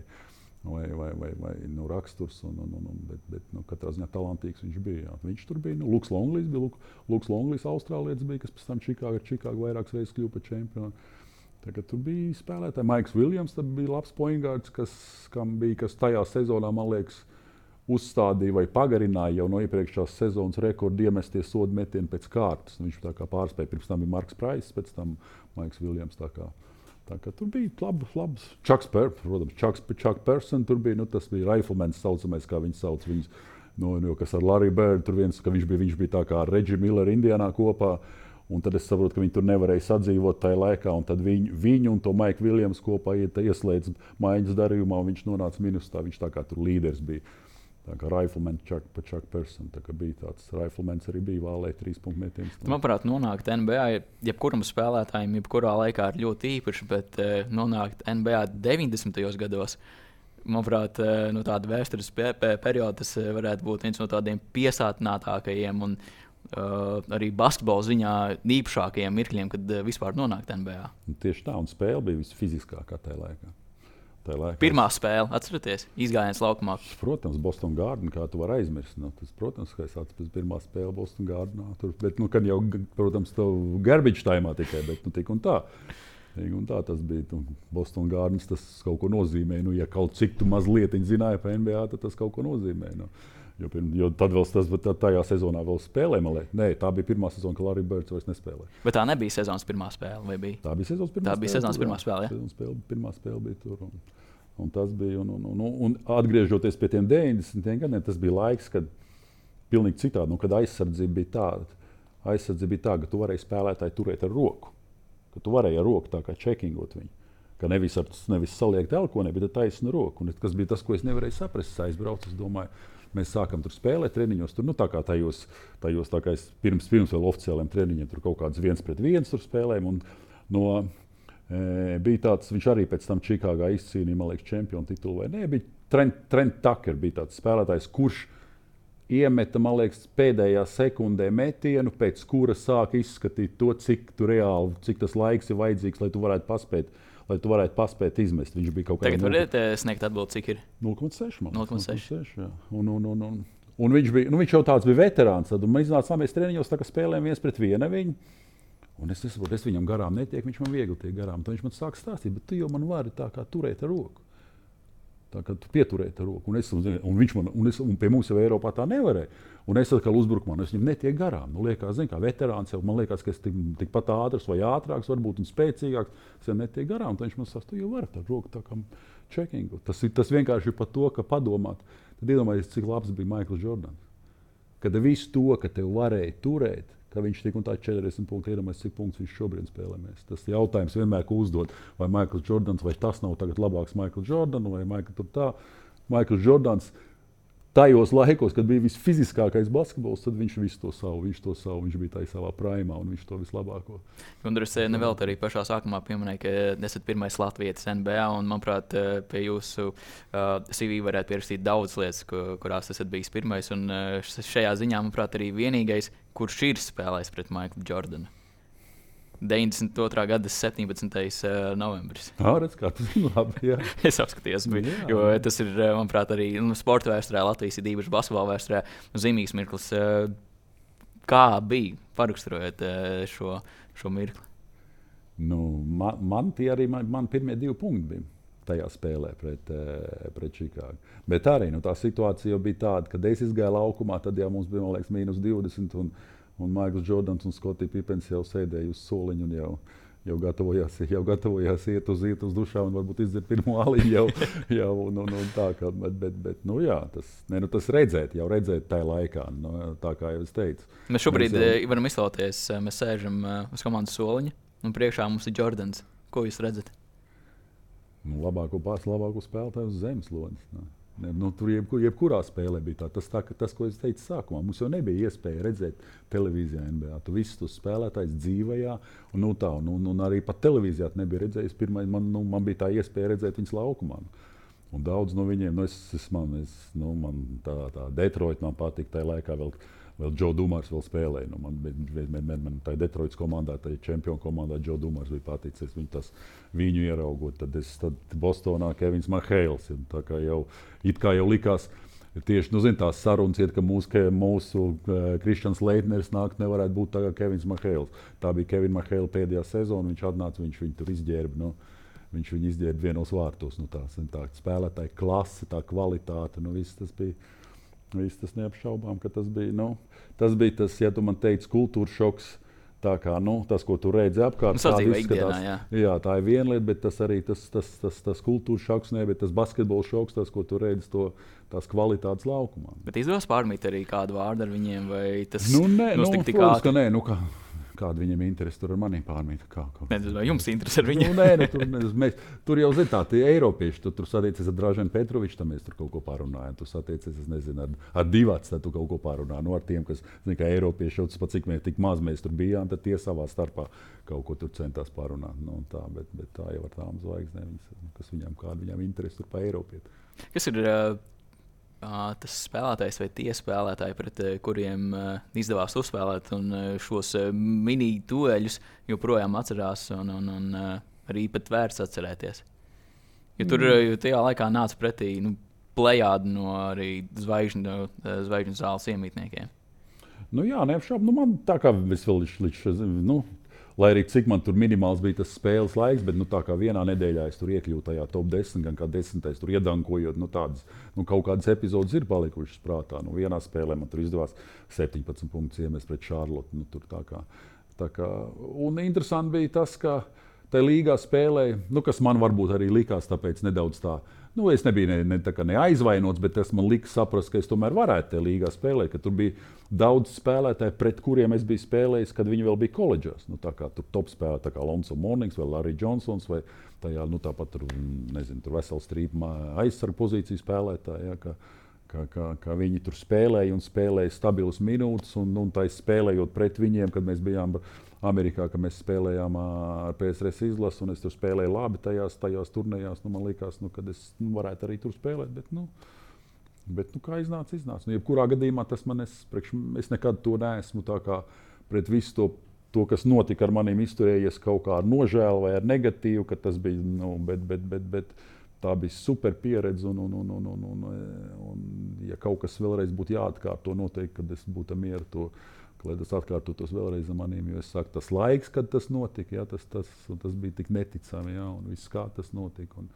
vai, vai, vai, vai nu, raksturs. Un, un, un, bet, bet nu, katrā ziņā talantīgs viņš bija. Jā. Viņš tur bija. Nu, Luks Longlīs bija. Luk, Luks Longlīs, Austrālietis bija, kas pēc tam Čikāgā, Čikāgā vairākas reizes kļuva par čempionu. Tagad tur bija spēlētāji. Maiks Viljams bija labs poingārds, kas, bija, kas tajā sezonā, man liekas, uzstādīja vai pagarināja jau no iepriekšējās sezonas rekordu iemestie sodu metienu pēc kārtas. Viņš tā kā pārspēja. Pirms tam bija Marks Prais, pēc tam Maiks Viljams. Tur bija labi, labs Čaks, per, protams, Čaks, Čaks Person, tur bija, nu, tas bija Riflemans saucamais, kā viņi sauc. Viņus, no, no, kas ar Larry Bird, tur viens, ka viņš bija, viņš bija tā kā Reggie Miller Indiānā kopā. Un tad es saprotu, ka viņi tur nevarēja sadzīvot tajā laikā. Tad viņu, viņu un to Maiku Viljams kopā ieslēdz maiņas darījumā, un viņš nonāca minusā. Viņš tā kā tur līderis bija. Tā kā riflemens pa Chuck Personu. Tā kā bija tāds riflemens arī bija vālē trīs punktu metiens. Manuprāt, nonākt NBA jebkuram spēlētājam, jebkurā laikā ir ļoti īpaši, bet uh, nonākt NBA 90. gados. Manuprāt, uh, no tāda vēstures pe pe perioda tas uh, varētu būt viens no tādiem piesātinātākajiem un uh, arī basketbola ziņā īpašākajiem mirkļiem, kad uh, vispār nonākt NBA. Tieši tā, un spēle bija visfiziskākā tajā laikā. Pirmā spēle, atcerieties, izgājiens laukumā. Protams, Boston Garden, kā tu vari aizmirst. Nu, tas, protams, ka es atceros pirmā spēle Boston Gardenā. Tur, bet, nu, kad jau, protams, tev garbage taimā tikai, bet nu, tik un tā. Un tā tas bija. Nu, Boston Gardens tas kaut ko nozīmē. Nu, ja kaut cik tu mazliet zināji par NBA, tad tas kaut ko nozīmē. Nu. Jo, pirm, jo tad vēl tas, tajā sezonā vēl spēlēja. Nē, tā bija pirmā sezona, kad Larija Birds vairs nespēlēja. Bet tā nebija sezonas pirmā spēle. Tā bija sezonas pirmā tā spēle. Bija sezonas pirmā spēle, ja? spēle, pirmā spēle bija tur. Un, un tas bija. Un, un, un, un atgriežoties pie tiem 90. gadiem, tas bija laiks, kad pilnīgi citādi, nu, kad aizsardzība bija tāda. Aizsardzība bija tāda, ka tu varēji spēlētāju turēt ar roku. Ka tu varēji ar roku tā kā čekingot viņu. Ka nevis, ar, nevis saliekt elkonē, bet taisnu roku. Un tas bija tas, ko es nevarēju saprast. Es aizbraucu, es domāju, Mēs sākam tur spēlēt treniņos. Tur, nu, tā kā tajos, tajos tā kā pirms, pirms vēl oficiāliem treniņiem, tur kaut kāds viens pret viens spēlēm. No, e, bija tāds, viņš arī pēc tam Čikāgā izcīnīja, man liekas, čempionu titulu. Vai ne? Bija Trent, Trent Tucker, bija tāds spēlētājs, kurš iemeta, man liekas, pēdējā sekundē metienu, pēc kura sāk izskatīt to, cik reāli, cik tas laiks ir vajadzīgs, lai tu varētu paspēt lai tu varētu paspēt izmest. Viņš bija kaut kādā veidā. Tagad varat eh, sniegt atbildi, cik ir? 0,6. 0,6. Un, un, un, un, un viņš, bija, nu, viņš jau tāds bija veterāns. Tad mēs iznācām, mēs treniņos spēlējām viens pret vienu. Viņu. Un es, es, es viņam garām netieku, viņš man viegli tiek garām. Tad viņš man sāk stāstīt, bet tu jau man vari tā kā turēt ar roku. Tā kā tu pieturēji ar roku. Un, es, un, viņš man, un, es, un pie mums jau Eiropā tā nevarēja. Un es atkal uzbruku man, es viņam netieku garām. Nu, liekas, zin, kā veterāns jau man liekas, ka es tik, tikpat ātrs vai ātrāks, varbūt un spēcīgāks. Es viņam netieku garām. Tad viņš man saka, tu jau vari ar roku tā kā checkingu. Tas, tas vienkārši ir par to, ka padomāt. Tad iedomājieties, cik labs bija Maikls Jordans. Kad visu to, ka tev varēja turēt, ka viņš tik un tā 40 punktu iedomājas, cik punktus viņš šobrīd spēlē. Mēs. Tas jautājums vienmēr uzdod, vai Maikls Jordans, vai tas nav tagad labāks Maikls Jordans, vai Maikls tā. Maikls Jordans tajos laikos, kad bija visfiziskākais basketbols, tad viņš visu to savu, viņš to savu, viņš bija tajā savā primā un viņš to vislabāko. Gunārs, nevēl arī pašā sākumā pieminēja, ka esat pirmais Latvijas NBA, un, manuprāt, eh, pie jūsu uh, CV varētu pierakstīt daudz lietas, kurās esat bijis pirmais, un šajā ziņā, manuprāt, arī vienīgais, kurš ir spēlējis pret Maiklu Jordanu. 92. gada 17. Eh, novembris. Jā, redz, kā tas ir labi. Jā. es apskatījos, bija, jo tas ir, eh, manuprāt, arī nu, sporta vēsturē, Latvijas ir īpaši basketbola vēsturē, nu, zīmīgs mirklis. Eh, kā bija paraksturojot šo, šo mirkli? Nu, man, man tie arī man, man pirmie divi punkti bija tajā spēlē pret, pret Čikāgu. Bet arī nu, tā situācija bija tāda, ka es izgāju laukumā, tad jau mums bija liekas, mīnus 20. Un, Un Maikls Jordans un Skotija Pipens jau sēdēja uz soliņa un jau, jau, gatavojās, jau gatavojās iet uz, iet uz dušām un varbūt izdzert pirmo aliņu. Jau, jau, un, un, un tā, kā, bet, bet, bet, nu, jā, tas, ne, nu, tas redzēt, jau redzēt tajā laikā, nu, tā kā jau es teicu. Mēs šobrīd mēs jau... Eh, varam iztēloties, eh, mēs sēžam eh, uz komandas soliņa. un priekšā mums ir Jordans. Ko jūs redzat? Nu, labāko pāris labāko spēlētāju uz zemeslodes. Nu. Nu, tur jebkur, jebkurā spēlē bija tā. Tas, tā, tas, ko es teicu sākumā, mums jau nebija iespēja redzēt televīzijā NBA. Tu visus tos spēlētājus dzīvajā, un, nu, tā, un, un, un arī pat televīzijā nebija redzējis. Pirmais, man, nu, man bija tā iespēja redzēt viņus laukumā. Un daudz no viņiem, nu, es, es, man, es, nu, man tā, tā Detroit man patīk tajā laikā. Vēl, vēl Džo Dūmārs vēl spēlēja. Nu, man man, man tā Detroitas komandā, tā čempionu komandā Džo Dūmārs bija paticis. Viņu, tas, viņu ieraugot, tad es tad Bostonā Kevins Mahēls. Tā kā jau, kā jau likās. Tieši nu, zin, tās sarunas iet, ka mūsu, ka mūsu uh, Kristians Leitners nāk, nevarētu būt tā kā Kevins Mahēls. Tā bija Kevina Mahēla pēdējā sezona. Viņš atnāca, viņš viņu tur izģērba. Nu, viņš viņu izģērba vienos vārtos. Nu, tā, tā spēlētāja klase, tā kvalitāte. Nu, viss tas bija Viss tas neapšaubām, ka tas bija, nu, tas bija tas, ja tu man teici, kultūras šoks. Tā kā nu, tas, ko tu redzi apkārt, nu, tā, ikdienā, jā. Jā, tā ir viena lieta, bet tas arī tas, tas, tas, tas kultūras šoks, ne, bet tas basketbola šoks, tas, ko tu redzi, to, tās kvalitātes laukumā. Bet izdodas pārmīt arī kādu vārdu ar viņiem, vai tas nu, nē, nu, protams, ātri? Nē, nu, kā, kāda viņam interese tur ar mani pārmīt. Kā, kā. Nezinu, vai jums interese ar viņu? nu, nē, nu, tur, mēs, mēs, tur jau zinām, tā ir Eiropieši. Tu tur satiecies ar Draženu Petroviču, tad mēs tur kaut ko pārunājam. Tu satiecies nezinu, ar, ar divāts, tad tu kaut ko pārunā. Nu, ar tiem, kas, zin, kā Eiropieši, jau pat cik mēs tik maz mēs tur bijām, tad tie savā starpā kaut ko tur centās pārunāt. Nu, tā, bet, bet tā jau ar tām zvaigznēm, kas viņam kāda viņam interese tur pa Eiropieti. Kas ir uh, tas spēlētājs vai tie spēlētāji, pret kuriem izdevās uzspēlēt, un šos mini dueļus joprojām atcerās, un, un, un arī pat vērts atcerēties. Jo tur mm. jo tajā laikā nāca pretī nu, plējādi no arī zvaigžņu, zvaigžņu zāles iemītniekiem. Nu, jā, neapšaubāmi. Nu, man tā kā es vēl līdz, līdz nu, Lai arī cik man tur minimāls bija tas spēles laiks, bet nu, tā kā vienā nedēļā es tur iekļuvu tajā top 10, gan kā desmitais, tur iedankojot, nu, tādas nu, kaut kādas epizodes ir palikušas prātā. Nu, vienā spēlē man tur izdevās 17 punktus iemest pret Šarlotu. Nu, tur tā kā, tā kā, un interesanti bija tas, ka tajā līgā spēlēja, nu, kas man varbūt arī likās tāpēc nedaudz tā Nu, es nebiju ne, ne, ne aizvainots, bet tas man lika saprast, ka es tomēr varētu tajā līgā spēlēt. Tur bija daudz spēlētāju, pret kuriem es biju spēlējis, kad viņi vēl bija koledžās. Nu, tā kā tur top spēlētāji, kā Lonso Mornings vai Larry Johnsons, vai tajā, nu, tāpat tur, nezinu, tur vesels strīpa aizsargu pozīciju spēlētāji. Ja, ka, kā, kā viņi tur spēlēja un spēlēja stabilas minūtes, un, un tā spēlējot pret viņiem, kad mēs bijām Amerikā, kad mēs spēlējām ar PSRS izlasi, un es tur spēlēju labi tajās, tajās turnīrās. Nu, man liekas, nu, ka es nu, varētu arī tur spēlēt. Bet, nu, bet nu, kā iznāca, iznāca. Nu, jebkurā gadījumā tas man es, priekš, es nekad to neesmu pret visu to. To, kas notika ar maniem, izturējies kaut kā ar nožēlu vai ar negatīvu, ka tas bija. Nu, bet, bet, bet, bet, tā bija super pieredze. Un, un, un, un, un, un, un, ja kaut kas vēlreiz būtu jāatkārto, noteikti, kad es būtu mieru to lai tas atkārtotos vēlreiz maniem. Jo es saku, tas laiks, kad tas notika, ja, tas, tas, tas bija tik neticami, ja, un viss kā tas notika. Un,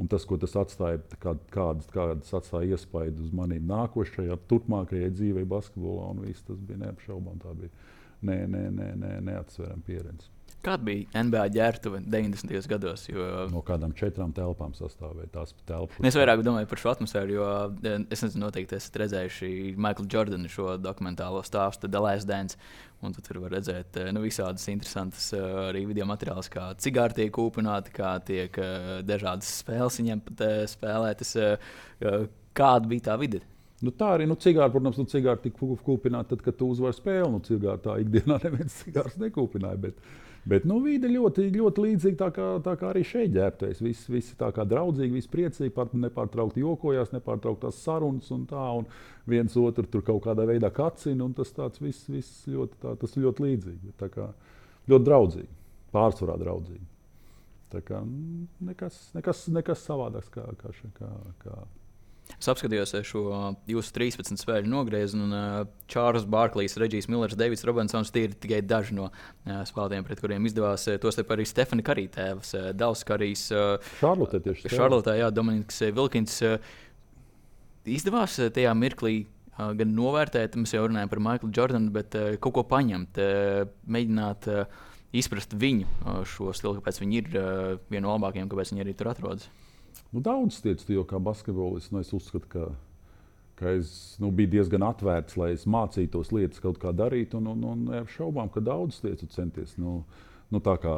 un tas, ko tas atstāja, kā, kādas, kādas atstāja iespaidu uz maniem nākošajā, turpmākajai dzīvei basketbolā, un viss tas bija neapšaubām. Tā bija ne, ne, ne, ne, neatsverama pieredze. Kāda bija NBA ģērbtuve 90. gados? Jo... No kādām četrām telpām sastāvēja tās telpas. Es vairāk domāju par šo atmosfēru, jo eh, es nezinu, noteikti esat redzējuši Maikla Jordana šo dokumentālo stāstu, The Last Dance. Un tur var redzēt eh, nu, visādas interesantas eh, arī video materiālus, kā cigāri tiek kūpināti, kā tiek dažādas spēles viņiem spēlētas. Kāda bija tā vide? Nu, tā arī, nu, cigāri, protams, nu, cigāri tika kūpināti tad, kad tu uzvari spēli. Nu, cigāri tā ikdienā neviens cigārs nekūpināja. Bet, Bet nu, vide ļoti, ļoti līdzīga tā kā, tā kā arī šeit ģērbties. Visi, visi tā kā draudzīgi, visi priecīgi, pat nepārtraukti jokojās, nepārtrauktās sarunas un tā. Un viens otru tur kaut kādā veidā kacina. Tas tāds viss, viss ļoti, tā, tas ļoti līdzīgi. Tā kā ļoti draudzīgi, pārsvarā draudzīgi. Tā kā mm, nekas, nekas, nekas savādāks kā, kā, kā, kā Es apskatījos eh, šo jūsu 13 spēļu nogriezienu, un uh, Čārlis Barklīs, Reģijs Millers, Deivids Robinsons tie ir tikai daži no spēlētājiem, pret kuriem izdevās. Tostarp arī Stefani Karī tēvs, Dāls Karijs. Šarlotē tieši. Šarlotē, jā, Dominiks Vilkins. Izdevās tajā mirklī gan novērtēt, mēs jau runājam par Maiklu Jordanu, bet kaut ko paņemt, mēģināt. Izprast viņu šo stilu, kāpēc viņi ir viena no labākajiem, kāpēc viņi arī tur atrodas. Nu, daudz lietas, jo kā basketbolists, nu, es uzskatu, ka, ka es nu, biju diezgan atvērts, lai es mācītos lietas kaut kā darīt. Un, un, un ar šaubām, ka daudz lietas centies. Nu, nu, tā kā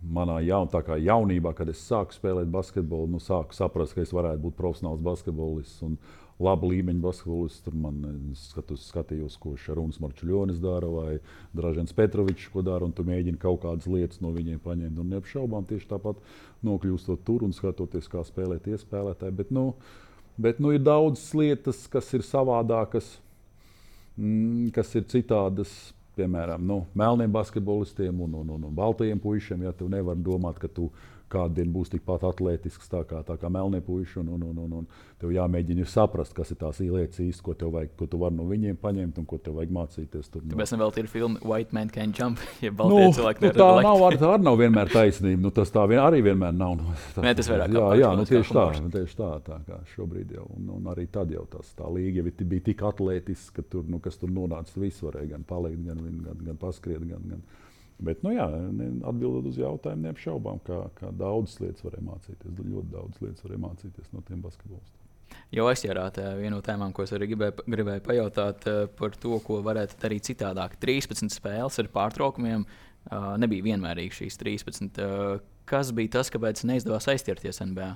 manā jaun, jaunībā, kad es sāku spēlēt basketbolu, nu, sāku saprast, ka es varētu būt profesionāls basketbolists. Un, Labu līmeņu basketbolists. Tur man skatus, skatījos, ko Šarūns Marčuļonis dara vai Dražens Petrovičs, ko dara. Tu mēģini kaut kādas lietas no viņiem paņemt. Un neapšaubām tieši tāpat nokļūstot tur un skatoties, kā spēlē tie spēlētāji. Bet, nu, bet nu, ir daudz lietas, kas ir savādākas, mm, kas ir citādas piemēram, nu, melniem basketbolistiem un, un, un, un baltajiem puišiem. Ja tu nevari domāt, ka tu kādu dienu būs tikpat atletisks tā kā, tā kā melnie puiši. Un, un, un, un, un tev jāmēģina saprast, kas ir tās lietas īsti, ko, vajag, ko tu vari no viņiem paņemt un ko tev vajag mācīties. Tur, no. Tāpēc vēl ir filma White Man Can Jump. Ja nu, nu, tā nav, ar, tā nav vienmēr taisnība. Nu, tas tā vien, arī vienmēr nav. Nu, tā, Nē, tas vairāk jā, jā, nu, tieši tā, tieši tā, tā kā šobrīd jau. Un, un arī tad jau tas, tā līga jau bija tik atletiska, ka tur, nu, kas tur nonāca, viss varēja gan palikt, gan, gan, gan paskriet. Gan, gan, Bet, nu, jā, atbildot uz jautājumu, neapšaubām, ka, ka daudzas lietas varēja mācīties. Ļoti daudz lietas varēja mācīties no tiem basketbolistiem. Jau aizķērāt eh, vienu no tēmām, ko es arī gribēju, gribēju pajautāt eh, par to, ko varētu darīt citādāk. 13 spēles ar pārtraukumiem eh, nebija vienmērīgi šīs 13. Kas bija tas, kāpēc neizdevās aizķerties NBA?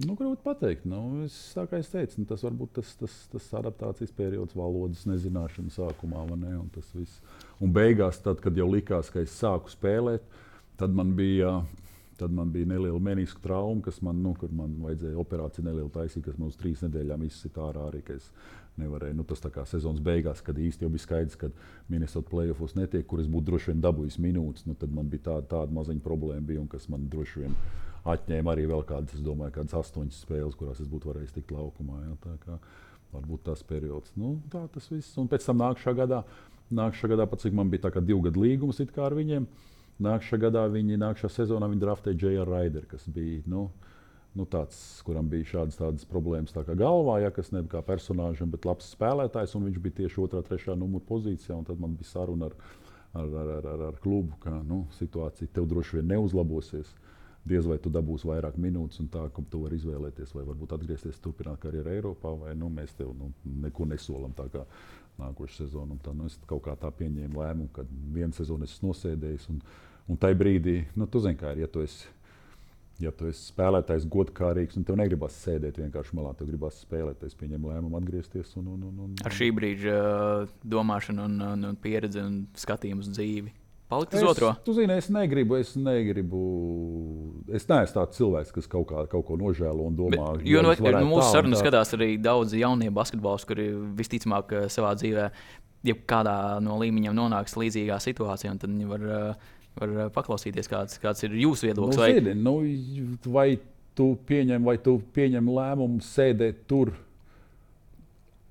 Nu, grūti pateikt. Nu, es, kā es teicu, nu, tas varbūt tas, tas, tas adaptācijas periods, valodas nezināšana sākumā, ne, un. Un beigās, tad, kad jau likās, ka es sāku spēlēt, tad man bija, tad man bija neliela meniska trauma, kas man, nu, man vajadzēja operāciju nelielu taisīt, kas man uz trīs nedēļām izsita ārā arī. Nevarēju, nu, tas kā sezonas beigās, kad jau bija skaidrs, ka Minnesota playoffs netiek, kur es būtu droši vien dabūjis minūtes. Nu, tad man bija tāda, tāda maziņa problēma, bija, kas man droši vien atņēma arī vēl kādas, es domāju, kādas astoņas spēles, kurās es būtu varējis tikt laukumā. Ja, tā kā, varbūt tas periods. Nu, tā tas viss. Un pēc tam nākamā gadā, nākamā gadā pat cik man bija divu gadu līgums ar viņiem. Nākamā gadā viņi, nākamā sezonā viņi draftēja J.R. Raider, kas bija nu, nu, tāds, kuram bija šādas tādas problēmas tā kā galvā, ja, kas nebija kā personāžam, bet labs spēlētājs. Viņš bija tieši otrā, trešā numura pozīcijā. Tad man bija saruna ar, ar, ar, ar, ar klubu, ka nu, situācija tev droši vien neuzlabosies diez vai tu dabūsi vairāk minūtes, un tā, ka tu vari izvēlēties, vai varbūt atgriezties, turpināt karjeru Eiropā, vai nu, mēs tev nu, neko nesolam. Nākošais sezona, un tā, nu, es kaut kā tā pieņēmu lēmumu, ka vienu sezonu es nosēdēju, un, un tajā brīdī, nu, tu zini, kā ir, ja tu esi, ja tu esi spēlētājs, godkārīgs, un tev negribas sēdēt vienkārši malā, tev gribas spēlēt, es pieņēmu lēmumu atgriezties. Un, un, un, un, Ar šī brīža domāšanu un, un, un pieredzi un skatījumu uz dzīvi palikt uz es, otro. Tu zini, es negribu, es negribu. Es neesmu tāds cilvēks, kas kaut, kā, kaut ko nožēlo un domā, Bet, jo no, mūsu sarunas skatās arī daudzi jaunie basketbolisti, kuri visticamāk eh, savā dzīvē, ja kādā no līmeņiem nonāks līdzīgā situācijā, tad viņi var, eh, var eh, paklausīties, kāds, kāds ir jūsu viedoklis. Nu, vai... Zini, nu, vai tu pieņem, vai tu pieņem lēmumu sēdēt tur?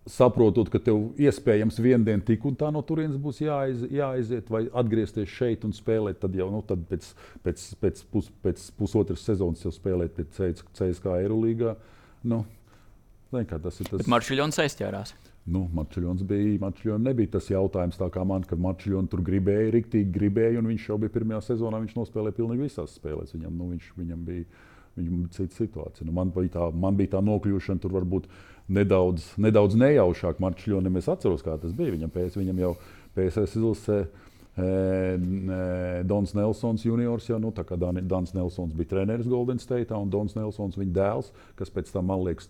Saprotot, ka tev iespējams vienu dienu tik un tā no turienes būs jāaiz, jāaiziet, vai atgriezties šeit un spēlēt. Tad jau nu, tad pēc, pēc, pēc, pus, pēc pusotras sezonas jau spēlēt pēc CSK Eirolandā. Nu, ne, tas ir tas. Bet Marčuļons aizķērās. Nu, Marčuļons bija, Marčuļons nebija tas jautājums, tā kā man, ka Marčuļons tur gribēja, riktīgi gribēja, un viņš jau bija pirmajā sezonā, viņš nospēlēja pilnīgi visās spēlēs. Viņam, nu, viņš, viņam bija, viņam bija cita situācija. Nu, man, bija tā, man bija tā nokļūšana tur varbūt nedaudz, nedaudz nejaušāk. Ļoti es atceros, kā tas bija. Viņam, pēc, viņam jau PSS izlasē e, e, Dons Nelsons juniors, jau nu, tā kā Dan, Dans Nelsons bija treneris Golden State, un Dons Nelsons viņa dēls, kas pēc tam, man liekas,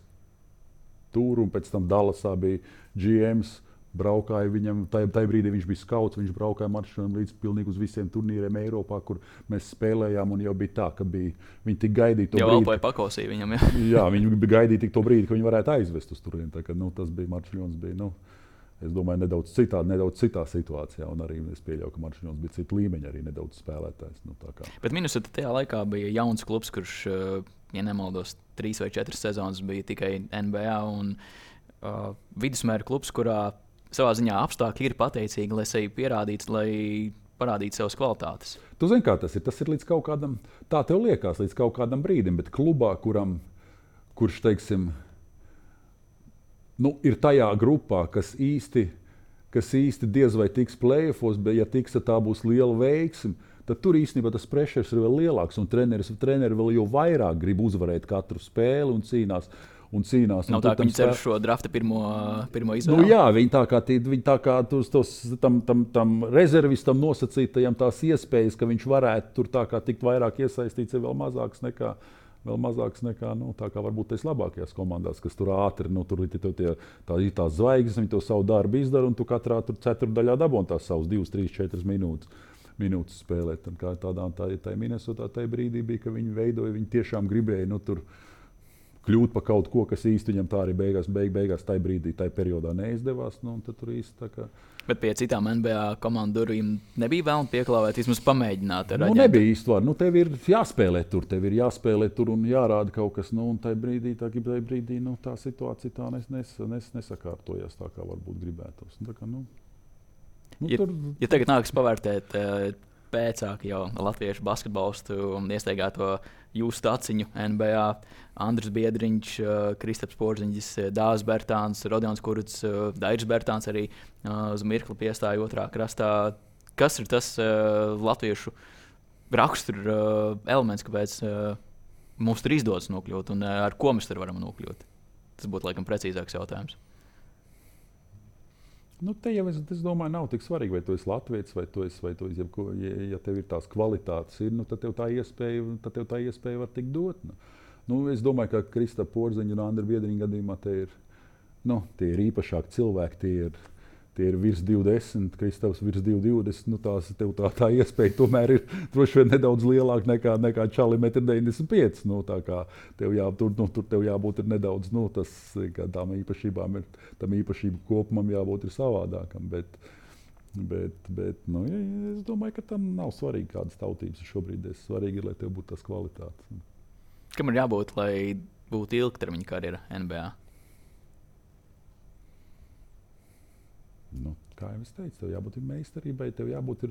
tur un pēc tam Dallasā bija GMs braukāja viņam, tajā brīdī viņš bija skauts, viņš braukāja maršrutam līdz pilnīgi uz visiem turnīriem Eiropā, kur mēs spēlējām. Jau bija tā, ka bija, viņi tik gaidīja to jau brīdi. Jau pakosīja viņam, jā. jā, viņi bija gaidīja to brīdi, ka viņi varētu aizvest uz turieni. Tā, ka, nu, tas bija maršruts, bija. Nu, Es domāju, nedaudz citā, nedaudz citā situācijā, un arī es pieļauju, ka Marčuņš bija cits līmeņa, arī nedaudz spēlētājs. Nu, Bet Minusota tajā laikā bija jauns klubs, kurš, ja nemaldos, trīs vai četras sezonas bija tikai NBA un uh, vidusmēra klubs, kurā savā ziņā apstākļi ir pateicīgi, lai sevi pierādītu, lai parādītu savas kvalitātes. Tu zini, kā tas ir. Tas ir līdz kaut kādam, tā tev liekas, līdz kaut kādam brīdim, bet klubā, kuram, kurš, teiksim, nu, ir tajā grupā, kas īsti, kas īsti diez vai tiks plēsofos, bet, ja tiks, tad tā būs liela veiksme. Tad tur īstenībā tas pressures ir vēl lielāks, un treneris, treneri vēl jau vairāk grib uzvarēt katru spēli un cīnās. Un cīnās. Nav un tā, ka viņi cer šo drafta pirmo, pirmo izvēli. Nu, jā, viņi tā kā, tie, viņi tā kā tos, tos, tam, tam, tam rezervistam nosacītajam tās iespējas, ka viņš varētu tur tā kā tikt vairāk iesaistīts, ir vēl mazākas nekā. Vēl mazāks nekā nu, tā kā varbūt tās labākajās komandās, kas tur ātri nu, tur ir tie, tie, tā, tās zvaigznes, viņi to savu darbu izdara, un tu katrā tur ceturdaļā dabūji tās savas 2, 3, 4 minūtes. Minūtes spēlēt. Un kā tādā tā, tā Minnesotā tajā brīdī bija, ka viņi veidoja, viņi tiešām gribēja nu, tur kļūt par kaut ko, kas īsti viņam tā arī beigās, beig, beigās tajā brīdī, tajā periodā neizdevās. Nu, kā. Bet pie citām NBA komandu durvīm nebija vēlme pieklāvēt, vismaz pamēģināt. Nu, aģentu. nebija īsti vārds. Nu, tev ir jāspēlē tur, tev ir jāspēlē tur un jārāda kaut kas. Nu, un tajā brīdī, tā, tajā brīdī nu, tā situācija tā nes, nes, nes, nesakārtojās tā, kā varbūt gribētos. Nu, kā, nu, nu, Ja- tur, Ja tagad nākas pavērtēt eh, pēcāk jau latviešu basketbolistu iestaigāto jūsu taciņu NBA, Andris Biedriņš, eh, Kristaps Porziņģis, eh, Dārzs Bērtāns, Rodions Kurts, eh, Dairis Bērtāns arī uz mirkli piestāja otrā krastā. Kas ir tas latviešu rakstura elements, kāpēc mums tur izdodas nokļūt un ar ko mēs tur varam nokļūt? Tas būtu laikam precīzāks jautājums. Nu, te jau es, es domāju, nav tik svarīgi, vai tu esi latviečs vai tu esi. Vai tu esi jebko, ja, ja tev ir tās kvalitātes, ir, nu, tad tev tā iespēja, tad tev tā iespēja var tikt dot. Nu. Nu, es domāju, ka Krista Porziņa un Andra Biedriņa gadījumā tie ir, nu, tie ir īpašāki cilvēki. Tie ir, tie ir virs 20, Kristaps virs 220. Nu, tās, tā, tā iespēja tomēr ir droši vien nedaudz lielāka nekā, nekā Čalim 95. Nu, tev, jā, tur, nu, tur tev jābūt ir nedaudz nu, tas, tām īpašībām, ir, tam īpašību kopumam jābūt ir savādākam. Bet, Bet, bet nu, ja, ja, es domāju, ka tam nav svarīgi, kādas tautības ir šobrīd. Es svarīgi ir, lai tev būtu tas kvalitātes. Kam ir jābūt, lai būtu ilgtermiņa karjera NBA? Nu, kā jau es teicu, tev jābūt meistarībai, tev jābūt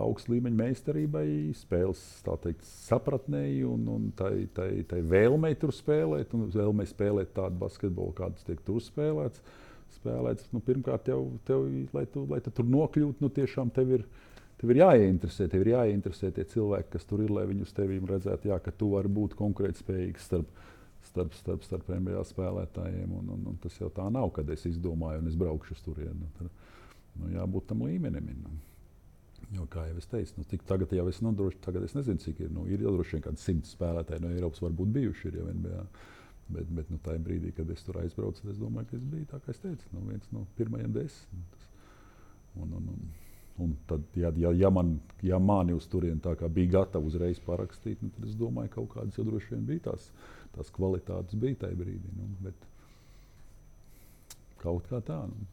augsta līmeņa meistarībai, spēles teikt, sapratnēji un, un tai, tai, tai vēlmei tur spēlēt, un vēlmei spēlēt tādu basketbolu, kāds tiek tur spēlēts. spēlēts nu, pirmkārt, jau, tev, lai, tu, lai tu tur nokļūtu, nu, tiešām tev ir, tev ir jāieinteresē, tev ir jāieinteresē tie cilvēki, kas tur ir, lai viņi uz tevi redzētu, jā, ka tu vari būt konkurētspējīgs starp, starp, starp, starp NBA spēlētājiem. Un, un, un tas jau tā nav, kad es izdomāju un es braukšu uz turieni. Nu, tad, nu, jābūt tam līmenim. Nu. Jo, kā jau es teicu, nu, tagad jau es, droši, tagad es nezinu, cik ir. Nu, ir jau droši vien kādi simts spēlētāji no Eiropas varbūt bijuši ir jau NBA. Bet, bet nu, tajā brīdī, kad es tur aizbraucu, es domāju, ka es biju tā, kā es teicu, nu, viens no pirmajiem desmit. Nu, Un, un, un, un tad, ja, ja, ja, man, ja mani uz turieni bija gatavi uzreiz parakstīt, nu, tad es domāju, ka kaut kādas jau droši vien bija tās, tās kvalitātes bija tajā brīdī. Nu, bet kaut kā tā. Nu.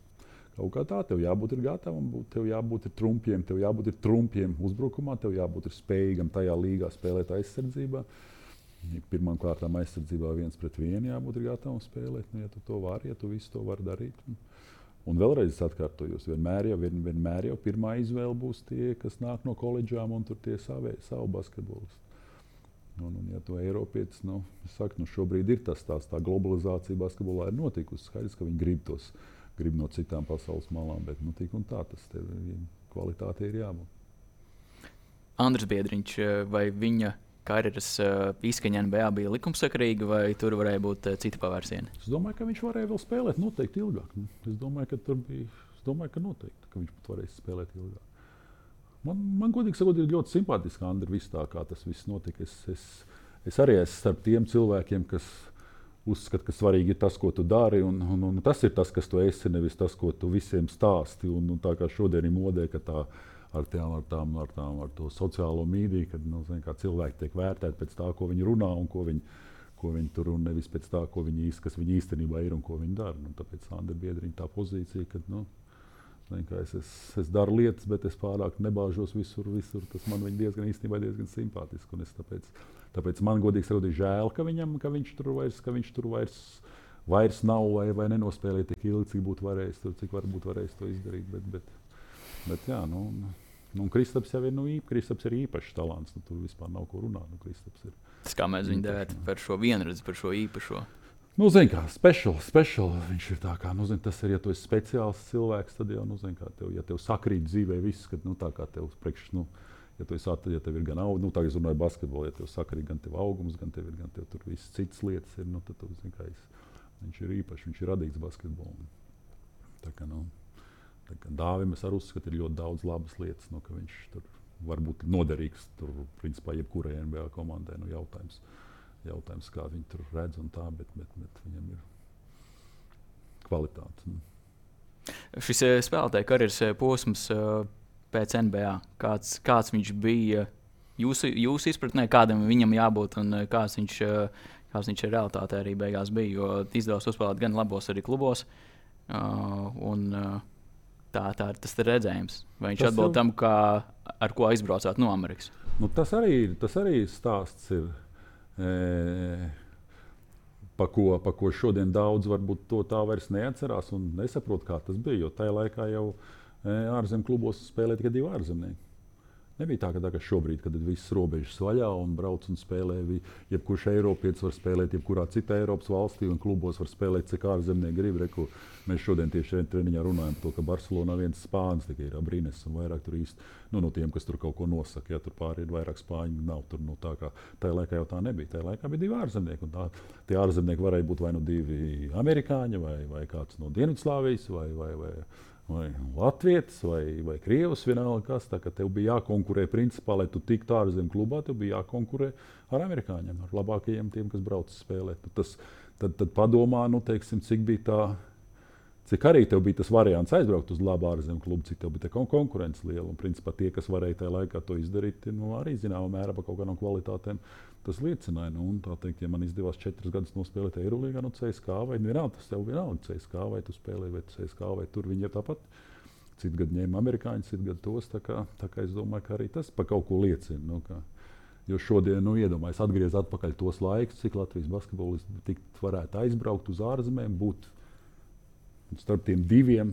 Kaut kā tā, tev jābūt gatavam, tev jābūt trumpiem, tev jābūt trumpiem uzbrukumā, tev jābūt spējīgam tajā līgā spēlēt aizsardzībā. Pirmkārt, aizsardzībā viens pret vienu jābūt gatavam spēlēt. Nu, ja tu to vari, ja tu visu to vari darīt. Un, un vēlreiz es atkārtojos, vienmēr jau, vien, vienmēr jau pirmā izvēle būs tie, kas nāk no koledžām un tur tie savie, savu basketbolistu. Un, un, ja tu Eiropietis, nu, es saku, nu, šobrīd ir tas tās, tā globalizācija basketbolā ir notikusi. Skaidrs, ka viņi grib tos grib no citām pasaules malām, bet nu, tik un tā tas tev ir kvalitāte ir jābūt. Andris Biedriņš, eh, vai viņa karjeras uh, izskaņa NBA bija likumsakarīga, vai tur varēja būt uh, cita pavērsiena? Es domāju, ka viņš varēja vēl spēlēt noteikti ilgāk. Nu, Es domāju, ka tur bija. Es domāju, ka noteikti ka viņš pat varēs spēlēt ilgāk. Man, man godīgi sakot, ir ļoti simpātiski Andri, viss tā, kā tas viss notika. Es, es, es arī esmu starp tiem cilvēkiem, kas uzskata, ka svarīgi ir tas, ko tu dari. Un, un, un tas ir tas, kas tu esi, nevis tas, ko tu visiem stāsti. Un, un tā kā šodien ir modē, ka tā ar tām, ar tām, ar tām ar to sociālo mīdiju, kad nu, zin, cilvēki tiek vērtēti pēc tā, ko viņi runā un ko viņi, ko viņi tur un nevis pēc tā, ko viņi, kas viņi īstenībā ir un ko viņi dara. Nu, tāpēc Andra Biedriņa tā pozīcija, ka nu, es, es, es daru lietas, bet es pārāk nebāžos visur. visur. Tas man viņa diezgan īstenībā diezgan simpātiski. un es Tāpēc, tāpēc man godīgi sakot, žēl, ka, viņam, ka viņš tur vairs, ka viņš tur vairs, vairs nav vai, vai nenospēlēja tik ilgi, cik būtu varējis, tur, cik varbūt varējis to izdarīt. Bet, bet, bet, jā, nu, nu, Kristaps jau ir, nu, īp, Kristaps ir īpašs talants. Nu, tur vispār nav ko runāt. Nu, Kristaps ir, Tas kā mēs viņu devētu par šo vienredzi, par šo īpašo. Nu, zini, kā special, special. Viņš ir tā kā, nu, zini, tas ir, ja tu esi speciāls cilvēks, tad jau, nu, zini, kā tev, ja tev sakrīt dzīvē viss, kad, nu, tā kā tev priekš, nu, ja tu esi atveidojis, ja tev ir gan auga, nu, tagad es runāju basketbolu, ja tev sakrīt gan tev augums, gan tev ir, gan tev tur viss citas lietas ir, nu, tad tu, zini, kā es Viņš ir īpašs, viņš ir radīts basketbolam. Tā kā, nu, tā kā Dāvim es arī uzskatu, ir ļoti daudz labas lietas, nu, ka viņš tur var būt noderīgs tur, principā, jebkurai NBA komandai. Nu, jautājums, jautājums, kā viņi tur redz un tā, bet, bet, bet viņam ir kvalitāte. Nu. Šis eh, spēlētāja karjeras eh, posms eh, pēc NBA, kāds, kāds viņš bija jūsu, jūsu izpratnē, kādam viņam jābūt un kāds viņš, kāds viņš realitātē arī beigās bija. Jo izdevās uzspēlēt gan labos, arī klubos. Un, tā, tā ir tas redzējums. Vai viņš atbild jau... tam, kā, ar ko aizbraucāt no Amerikas? Nu, tas, arī, tas arī stāsts ir. E pa ko, pa ko šodien daudz varbūt to tā vairs neatcerās un nesaprot, kā tas bija. Jo tajā laikā jau e, ārzemju klubos spēlēja tikai divi ārzemnieki. Nebija tā, ka, ka šobrīd, kad visas robežas vaļā un brauc un spēlē, jebkurš Eiropietis var spēlēt, jebkurā citā Eiropas valstī, un klubos var spēlēt, cik ārzemnieki grib. Reku, mēs šodien tieši treniņā runājam par to, ka Barcelonā viens spānis tikai ir Abrīnes, un vairāk tur īsti nu, no tiem, kas tur kaut ko nosaka. Ja tur pāri ir vairāk spāņu, nav tur no nu, tā kā tajā laikā jau tā nebija. Tajā laikā bija divi ārzemnieki, un tā, tie ārzemnieki varēja būt vai nu divi amerikāņi, vai, vai kāds no Dienvidslāvijas, vai, vai, vai, vai Latvijas vai, vai Krievijas, vienalga kas. Tā, tev bija jākonkurē, principā, lai tu tiktu ārzemju klubā, tev bija jākonkurē ar amerikāņiem, ar labākajiem, tiem, kas brauc spēlēt. Tas, tad, tad padomā, nu, teiksim, cik bija tā. Cik arī tev bija tas variants aizbraukt uz labu ārzemju klubu, cik tev bija tā konkurence liela. Un, principā, tie, kas varēja tajā laikā to izdarīt, nu, arī zināmā mērā par kaut kādām kvalitātēm tas liecināja. Nu, tā teikt, ja man izdevās četras gadus nospēlēt Eirolandā, no CSK vai vienalga, tas tev vienalga CSK vai tu spēlēji vai CSK vai tur viņi ir tāpat. Citu gadu ņēma amerikāņus, citu gadu tos. Tā kā, tā kā es domāju, ka arī tas par kaut ko liecina. Nu, kā, Jo šodien, nu, iedomājieties, atgriezties atpakaļ tos laikus, cik Latvijas basketbolisti varētu aizbraukt uz ārzemēm, būt starp tiem diviem,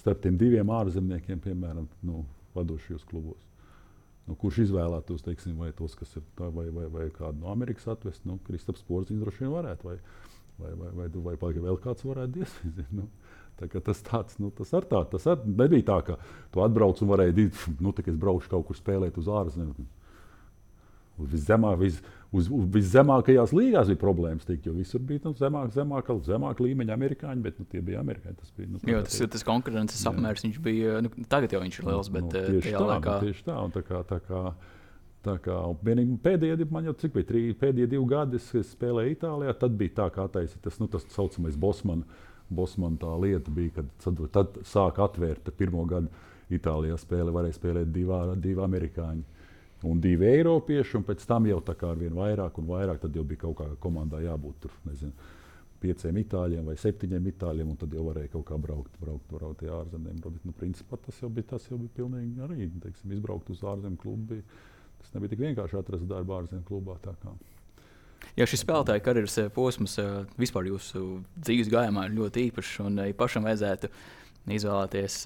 starp tiem diviem ārzemniekiem, piemēram, nu, vadošajos klubos. Nu, kurš izvēlētos, teiksim, vai tos, kas ir tā, vai, vai, vai kādu no Amerikas atvest? Nu, Kristaps Porziņš droši vien varētu, vai, vai, vai, vai, vai, vai vēl kāds varētu diezgan. Nu, tas tāds, nu, tas ar tā, tas ar, nebija tā, ka tu atbrauc un varēji, nu, tā, ka es braukšu kaut kur spēlēt uz ārzemēm. Viszemāk, vis, uz, uz viszemākajās līgās bija problēmas. Tikt, jo visur bija nu, zemāk, zemāk, zemāk līmeņa amerikāņi, bet nu, tie bija amerikāņi. Tas, bija, nu, jo, tas, tas konkurences jā. apmērs bija. Nu, tagad jau viņš ir liels, bet nu, tieši tajā tā, laikā. Nu, tieši tā, tā kā, tā kā, Tā kā pēdējie, man jau cik bija trīs, pēdējie divi gadi, es spēlēju Itālijā. Tad bija tā, kā attaisīt tas, nu, tas saucamais Bosmana, Bosmana tā lieta, bija, kad tad, tad sāk atvērt pirmo gadu Itālijā spēle, varēja spēlēt divi amerikāņi un divi eiropieši, un pēc tam jau tā kā ar vien vairāk un vairāk, tad jau bija kaut kā komandā jābūt tur, nezinu, pieciem itāļiem vai septiņiem itāļiem, un tad jau varēja kaut kā braukt, braukt, braukt uz ārzemēm. Bet, nu, principā tas jau bija, tas jau bija pilnīgi arī, teiksim, izbraukt uz ārzemju klubu. Tas nebija tik vienkārši atrast darbu ārzemju klubā. Ja šis spēlētāja karjeras eh, posms eh, vispār jūsu dzīves gājumā ir ļoti īpašs, un ja pašam vajadzētu izvēlēties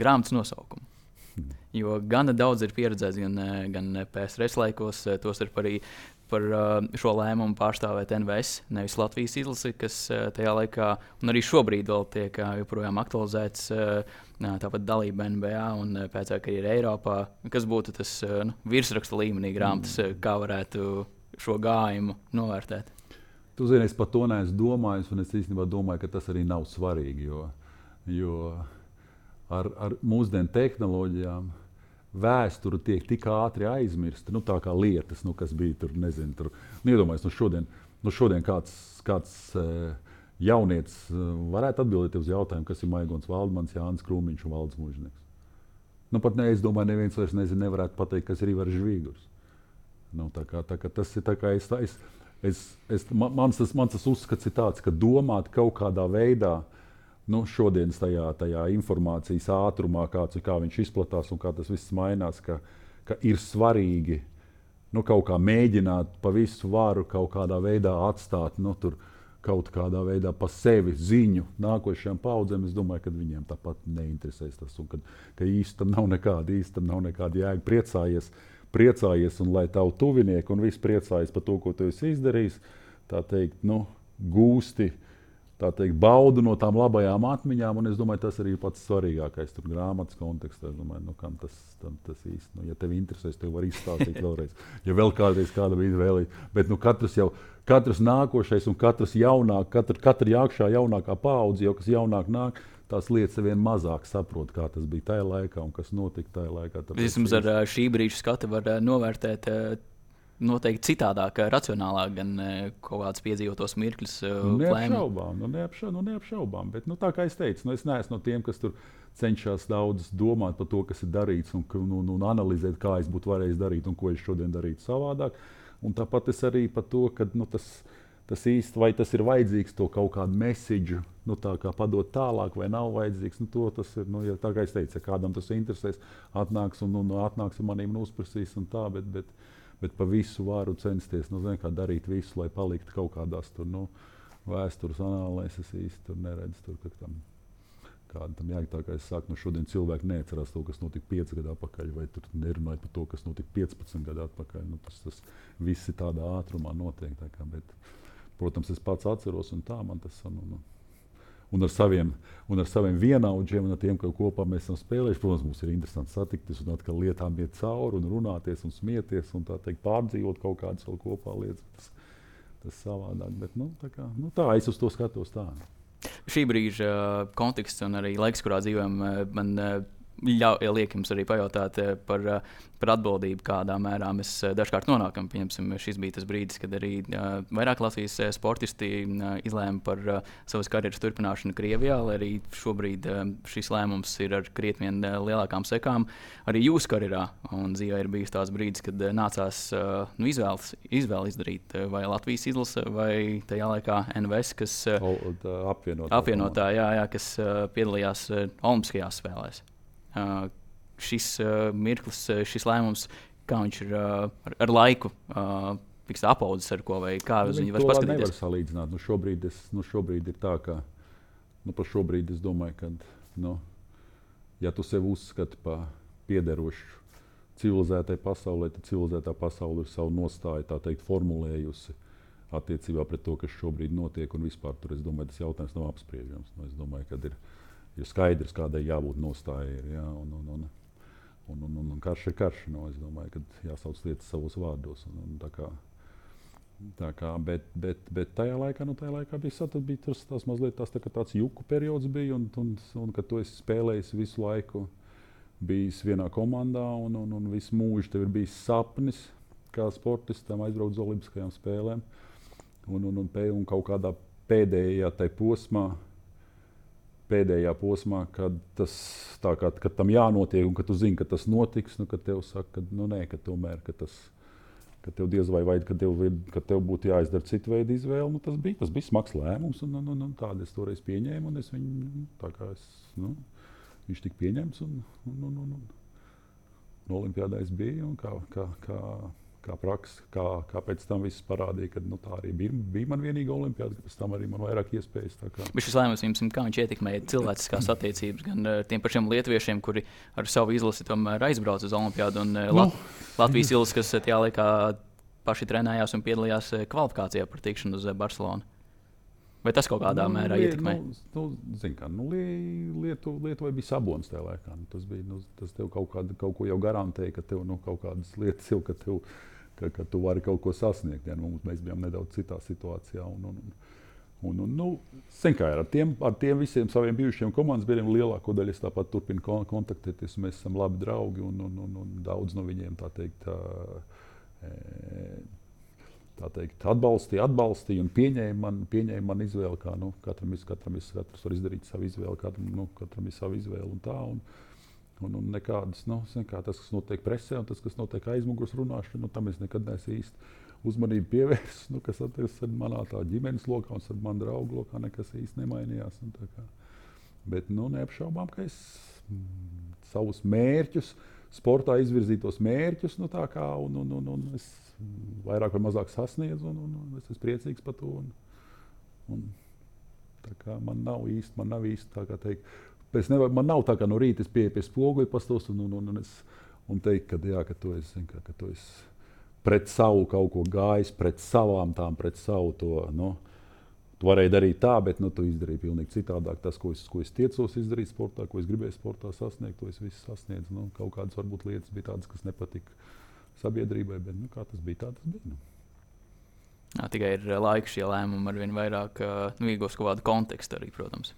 grāmatas nosaukumu, Jo gana daudz ir pieredzēts gan, eh, gan PSRS laikos, eh, tostarp arī par šo lēmumu pārstāvēt NVS, nevis Latvijas izlasi, kas tajā laikā, un arī šobrīd vēl tiek joprojām aktualizēts. Tāpat dalība NBA un pēc tam, ka ir Eiropā, kas būtu tas nu, virsraksta līmenī grāmatas, mm. kā varētu šo gājumu novērtēt. Tu zini, es par to neesmu domājis, un es īstenībā domāju, ka tas arī nav svarīgi. Jo, jo ar, ar mūsdienu tehnoloģijām vēsture tiek tik ātri aizmirsta. Nu, tā kā lietas, nu, kas bija tur, nezinu, tur. Nu, iedomājieties, nu, šodien, nu, šodien kāds, kāds uh, jaunietis uh, varētu atbildēt uz jautājumu, kas ir Maigons Valdmans, Jānis Krūmiņš un Valdes Mūžnieks. Nu, pat ne, es domāju, neviens vairs nezin, nevarētu pateikt, kas ir Ivars Žvīgurs. Nu, tā kā, tā kā tas ir tā kā es, es, es, es, mans, tas, mans tas uzskats ir tāds, ka domāt kaut kādā veidā, uh, nu, šodienas tajā, tajā informācijas ātrumā, kāds, kā viņš izplatās un kā tas viss mainās, ka, ka ir svarīgi nu, kaut kā mēģināt pa visu varu kaut kādā veidā atstāt. Nu, tur, Kaut kādā veidā pa sevi ziņu nākošajām paudzēm, es domāju, ka viņiem tāpat neinteresēs tas. Un, kad, ka īstenībā nav nekāda, īstenībā nav nekāda jēga priecājies, priecājies, un lai tavu tuvinieki un viss priecājas par to, ko tu esi izdarījis, tā teikt, nu, gūsti tā teikt, baudu no tām labajām atmiņām. Un es domāju, tas arī ir pats svarīgākais tur grāmatas kontekstā. Es domāju, nu, kam tas, tam, tas īsti, nu, ja tev interesēs, tev var izstāstīt vēlreiz. Ja vēl kādreiz kāda bija izvēlēta. Bet nu, katrs jau, katrs nākošais un katrs jaunāk, katra, katra jākšā jaunākā paudze, jau kas jaunāk nāk. Tās lietas vien mazāk saprot, kā tas bija tajā laikā un kas notika tajā laikā. Vismaz ar šī brīža skatu var novērtēt noteikti citādāk, racionālāk, gan kaut kādas piedzīvotos mirkļus. Nu, neapšaubām, nu, neapša, nu, neapšaubām. Bet, nu, tā kā es teicu, nu, es neesmu no tiem, kas tur cenšas daudz domāt par to, kas ir darīts, un, un, un, un analizēt, kā es būtu varējis darīt un ko es šodien darītu savādāk. Un tāpat es arī par to, ka nu, tas, tas īsti vai tas ir vajadzīgs, to kaut kādu mēsīju, nu, tā kā padot tālāk, vai nav vajadzīgs. Nu, to, tas ir, nu, ja, tā kā es teicu, ja kādam tas interesēs, atnāks un, un atnāks un uzprasīs un tā. Bet, bet, bet pa visu varu censties nu, zin, darīt visu, lai paliktu kaut kādās tur, nu, vēstures anālēs. Es īsti tur neredzu, tur, ka tam tam jāiet. Tā kā es saku, nu, šodien cilvēki neatcerās to, kas notika 5 gadu atpakaļ, vai tur nerunāja par to, kas notika 15 gadu atpakaļ. Nu, tas, tas viss ir tādā ātrumā notiek. Kā, bet, protams, es pats atceros, un tā man tas ir. Nu, nu, un ar saviem, un ar saviem vienaudžiem, un ar tiem, ko kopā mēs esam spēlējuši. Protams, mums ir interesanti satikties un atkal lietām iet cauri un runāties un smieties un teikt, pārdzīvot kaut kādas vēl kopā lietas. Tas, tas savādāk, bet nu, tā, kā, nu, tā es uz to skatos tā. Šī brīža konteksts un arī laiks, kurā dzīvojam, man ļauj, liek jums arī pajautāt par, par atbildību, kādā mērā mēs dažkārt nonākam. Pieņemsim, šis bija tas brīdis, kad arī vairāk Latvijas sportisti izlēma par savas karjeras turpināšanu Krievijā, lai arī šobrīd šis lēmums ir ar krietni lielākām sekām arī jūsu karjerā. Un dzīvē ir bijis tāds brīdis, kad nācās nu, izvēles, izvēli izdarīt vai Latvijas izlase vai tajā laikā NVS, kas apvienotā, apvienotā jā, jā, kas piedalījās Olimpiskajās spēlēs šis uh, mirklis, uh, šis lēmums, kā viņš ir uh, ar, ar laiku. Uh, Tiks apaudzis ar ko vai kā uz viņu var paskatīties. Nevar salīdzināt. Nu, šobrīd, es, nu, šobrīd ir tā, ka nu, par šobrīd es domāju, ka, nu, ja tu sev uzskati par piederošu civilizētai pasaulē, tad civilizētā pasaule ir savu nostāju teikt, formulējusi attiecībā pret to, kas šobrīd notiek. Un vispār tur es domāju, tas jautājums nav apspriežams. Nu, es domāju, ka ir ir skaidrs, kādai jābūt nostājai. Ja, un, un, un, un, un, un, un karš ir karš. No, es domāju, ka jāsauc lietas savos vārdos. Un, un, tā kā, tā kā, bet, bet, bet tajā laikā, nu, tajā laikā bija, tas, bija tas, tas mazliet tas, tā, tāds juku periods, bija, un, un, un ka tu esi spēlējis visu laiku. Bijis vienā komandā, un, un, un visu mūžu tev ir bijis sapnis, kā sportistam aizbraukt uz Olimpiskajām spēlēm. Un, un, un, un kaut kādā pēdējā posmā pēdējā posmā, kad, tas, kā, kad tam jānotiek, un ka tu zini, ka tas notiks, nu, kad tev saka, ka, nu, nē, ka tomēr ka tas, ka tev diez vai vajag, ka tev, ka tev būtu jāizdara cita veida izvēle. Nu, tas, bija, tas bija smags lēmums, un, un, un, un tādu es toreiz pieņēmu. Es viņu, tā kā es, nu, viņš tika pieņemts, un, un, un, un, un, un Olimpijādā es biju. Kā, kā, kā, kā praksa, kā, kā pēc tam viss parādīja, ka nu, tā arī bija, bija man vienīgā olimpiāda, ka pēc tam arī man vairāk iespējas. Bet šis lēmums jums, kā viņš ietekmēja cilvēciskās attiecības gan ar tiem pašiem lietuviešiem, kuri ar savu izlasi tomēr aizbrauca uz olimpiādu, un nu. Lat Latvijas izlasi, kas tajā laikā paši trenējās un piedalījās kvalifikācijā par tikšanu uz Barcelonu. Vai tas kaut kādā nu, mērā ietekmē? Nu, nu, kā, nu, Lietu, Lietuvai bija sabons tajā laikā. Nu, tas, bija, nu, tas tev kaut, kāda, kaut ko jau garantēja, ka tev nu, kaut kādas lietas jau, ka tev ka, ka tu vari kaut ko sasniegt. Ja, nu, mēs bijām nedaudz citā situācijā. Un, un, un, un, nu, kā, ar, tiem, ar tiem visiem saviem bijušiem komandas biedriem lielāko daļu es tāpat turpinu kontaktēties. Mēs esam labi draugi un, un, un, un daudz no viņiem tā teikt. Tā, teikt, atbalstīja, atbalstīja un pieņēma man, pieņēma man izvēli. Kā, nu, katram, ir, katram, ir, katrs var izdarīt savu izvēli, katram, nu, katram ir sava izvēle. Un tā, un, Un, un nekādas, nu, kā tas, kas notiek presē, un tas, kas notiek aizmugures runāšanā, nu, tam es nekad neesmu īsti uzmanību pievērsis. Nu, kas attiecas ar manā ģimenes lokā un ar manu draugu lokā, nekas īsti nemainījās. Bet nu, neapšaubām, ka es mm, savus mērķus, sportā izvirzītos mērķus, nu, kā, un, un, un, un es vairāk vai mazāk sasniedzu, un, un, un es esmu priecīgs par to. Un, un, man nav īsti, man nav īsti tā kā teikt Es nevaru, man nav tā, ka no rīta es pieeju pie spoguļa, pastos un, un, un, un, es, un teikt, ka, jā, ka tu esi, kā, ka tu esi pret savu kaut ko gājis, pret savām tām, pret savu to. Nu, Tu varēji darīt tā, bet nu, tu izdarīji pilnīgi citādāk. Tas, ko es, ko es tiecos izdarīt sportā, ko es gribēju sportā sasniegt, to es visu sasniedzu. Nu, kaut kādas varbūt lietas bija tādas, kas nepatika sabiedrībai, bet nu, kā tas bija, tā tas bija. Nu. Jā, tikai ir laika šie lēmumi ar vien vairāk nu, iegūst kaut kādu kontekstu arī, protams.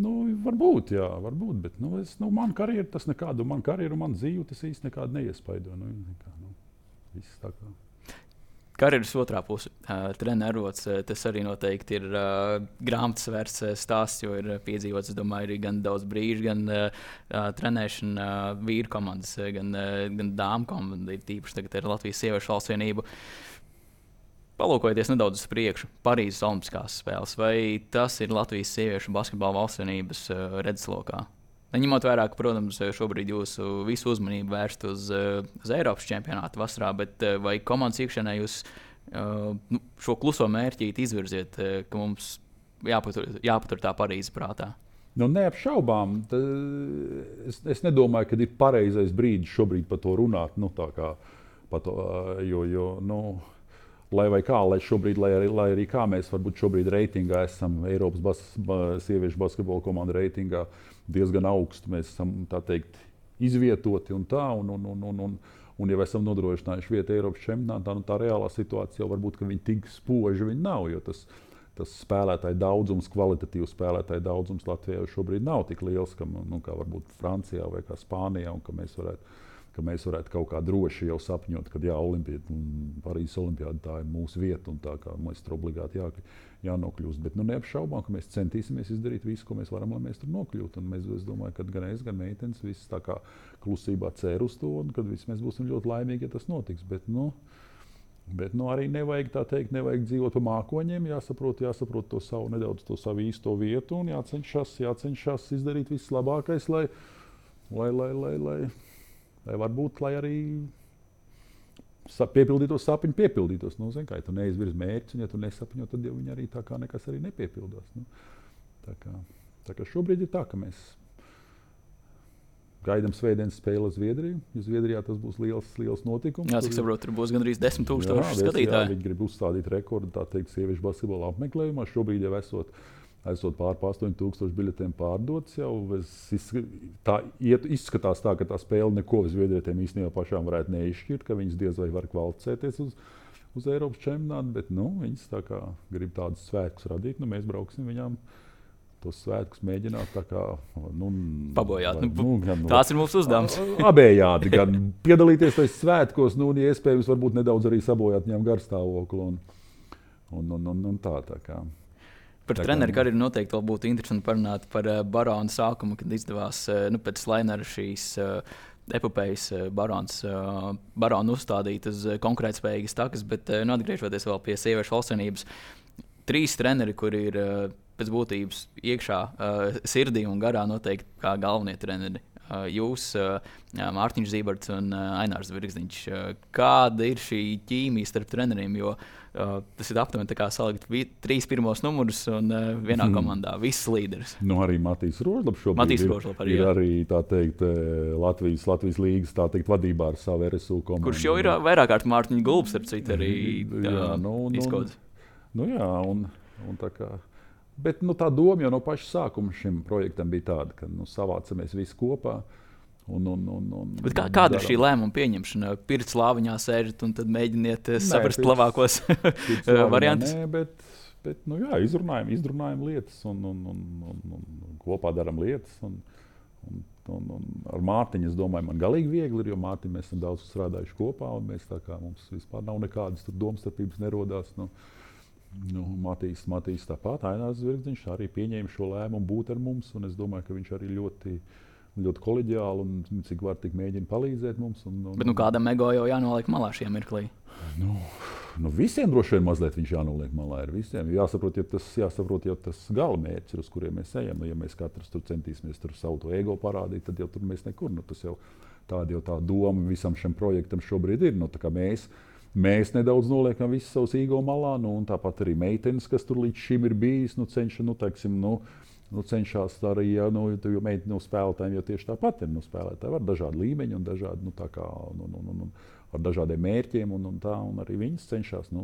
Nu, varbūt, jā, varbūt, bet nu, es, nu, man karjeru tas nekādu, man karjeru, man dzīvi tas īsti nekādu neiespaido. Nu, nekā, nu, viss tā kā. Karjeras otrā puse, uh, uh, tas arī noteikti ir uh, uh, stāsts, jo ir piedzīvots, domāju, arī gan daudz brīžu, gan uh, trenēšana uh, vīru komandas, uh, gan, uh, gan dāmu komandas, tīpaši tagad ir Latvijas sieviešu valsts vienība. Palūkojieties nedaudz uz priekšu, Parīzes Olimpiskās spēles, vai tas ir Latvijas sieviešu basketbola valstsvienības uh, redzeslokā? Ņemot vērā, ka, protams, šobrīd jūsu visu uzmanību vērst uz, eh, uz Eiropas čempionātu vasarā, bet eh, vai komandas iekšienē jūs uh, nu, šo kluso mērķīti izvirziet, ka mums jāpatur, jāpatur tā Parīzes prātā? Nu, neapšaubām. Es, es nedomāju, ka ir pareizais brīdis šobrīd par to runāt. Nu, to, jo, jo, nu, lai vai kā, lai, šobrīd, lai, arī, lai arī kā mēs varbūt šobrīd reitingā esam Eiropas bas, ba, sieviešu basketbola komandu reitingā. Diezgan augstu. Mēs esam teikt, izvietoti un tā. Un, un, un, un, un, un jau esam nodrošinājuši vietu Eiropas čempionātā. Nu, tā reālā situācija jau varbūt tik spoži viņi nav. Tas, tas spēlētāju daudzums, kvalitatīvs spēlētāju daudzums Latvijā šobrīd nav tik liels, kā, nu, kā varbūt Francijā vai Spānijā. Un, ka mēs varētu ka mēs varētu kaut kā droši jau sapņot, ka jā, Olimpija, Parīzes Olimpiāda tā ir mūsu vieta un tā kā mēs tur obligāti jā, jānokļūst. Bet nu, neapšaubām, ka mēs centīsimies izdarīt visu, ko mēs varam, lai mēs tur nokļūtu. Un mēs, es domāju, ka gan es, gan meitenes viss tā kā klusībā cer uz to, un kad visi mēs būsim ļoti laimīgi, ja tas notiks. Bet, nu, Bet nu, arī nevajag tā teikt, nevajag dzīvot pa mākoņiem. Jāsaprot, jāsaprot to savu nedaudz, to savu īsto vietu un jācenšas, jācenšas izdarīt viss labākais, lai, lai, lai, lai, lai lai varbūt lai arī piepildītos sapņi, piepildītos. Nu, zin, kā, ja tu neizvirzi mērķus, un ja tu nesapņo, tad jau viņi arī tā kā nekas arī nepiepildās. Nu, tā, kā, tā kā šobrīd ir tā, ka mēs gaidām svētdienas spēli Zviedriju. Ja Zviedrijā tas būs liels, liels notikums. Jā, cik saprotu, tur būs gandrīz 10,000 skatītāju. Jā, viņi grib uzstādīt rekordu, tā teikt, sieviešu basketbola apmeklējumā. Šobrīd jau esot esot pār 8000 biļetēm pārdotas. Jau tā izskatās tā, ka tā spēle neko Zviedrijiem īstenībā pašām varētu neizšķirt, ka viņas diez vai var kvalificēties uz, uz Eiropas čempionātu. Bet nu, viņas tā kā grib tādus svētkus radīt, nu, mēs brauksim viņām. Tos svētkus mēģināt tā kā nu, pabojāt. Nu, nu, gan, tās ir mūsu uzdevums. Abējādi. Gan piedalīties tajos svētkos, nu, un, ja iespējams, varbūt nedaudz arī sabojāt viņam garstāvokli. Un, un, un, un, un tā, tā kā. Par treneru karjeru noteikti vēl būtu interesanti parunāt par uh, Barona sākumu, kad izdevās uh, nu, pēc Lainera šīs uh, epopejas uh, Barons, Barona uzstādīt uz konkurētspējīgas takas, bet nu, atgriežoties vēl pie sieviešu valstsvienības, trīs treneri, kuri ir pēc būtības iekšā sirdī un garā noteikti kā galvenie treneri. Uh, jūs, uh, Mārtiņš Zīberts un Ainārs Zvirgzniņš, kāda ir šī ķīmija starp treneriem? Jo tas ir aptuveni kā salikt trīs pirmos numurus un vienā hmm. komandā. Viss līderis. Nu, arī Matīs Rožlaps šobrīd Matīs Rožlap arī, ir, ir arī teikt, Latvijas, Latvijas līgas teikt, vadībā ar savu RSU komandu. Kurš jau ir vairāk kārt Mārtiņa Gulbs, ar citu arī jā, nu, nu, nu, jā, un, un tā kā. Bet nu, tā doma jau no paša sākuma šim projektam bija tāda, ka nu, savācamies visi kopā. Un, un, un, un, Bet kā, kāda ir šī lēmuma pieņemšana? Pirts lāviņā sēžat un tad mēģiniet nē, saprast pirts, labākos variantus. Nē, bet, bet nu, jā, izrunājam, izrunājam lietas un, un, un, un, un kopā darām lietas. Un, un, un, un ar Mārtiņu es domāju, man galīgi viegli ir, jo Mārtiņu mēs esam daudz strādājuši kopā un mēs tā kā mums vispār nav nekādas domstarpības nerodās. Nu, Nu, Matīs, Matīs tāpat, Ainārs Zvirgziņš arī pieņēma šo lēmumu būt ar mums, es domāju, ka viņš arī ļoti uh, ļoti kolēģiāli un cik var tik mēģina palīdzēt mums. Un, un, Bet nu, kādam ego jau jānoliek malā šajā mirklī? Nu, nu visiem droši vien mazliet viņš jānoliek malā. Visiem jāsaprot, ja tas, jāsaprot, ja tas galamērķis ir, uz kuriem mēs ejam. Nu, ja mēs katrs tur centīsimies tur savu ego parādīt, tad jau tur mēs nekur. Nu, tas jau tāda jau tā doma visam šim projektam šobrīd ir. Nu, mēs, Mēs nedaudz noliekam visu savu ego malā, nu, un tāpat arī meitenes, kas tur līdz šim ir bijis, nu, cenšas, nu, teiksim, nu, nu, cenšas arī, ja, nu, jo meitene no spēlētājiem jau tieši tāpat ir. Nu, spēlētāji var dažādi līmeņi un dažādi, nu, kā, nu, nu, nu, nu, ar dažādiem mērķiem, un, un, tā, un arī viņas cenšas nu,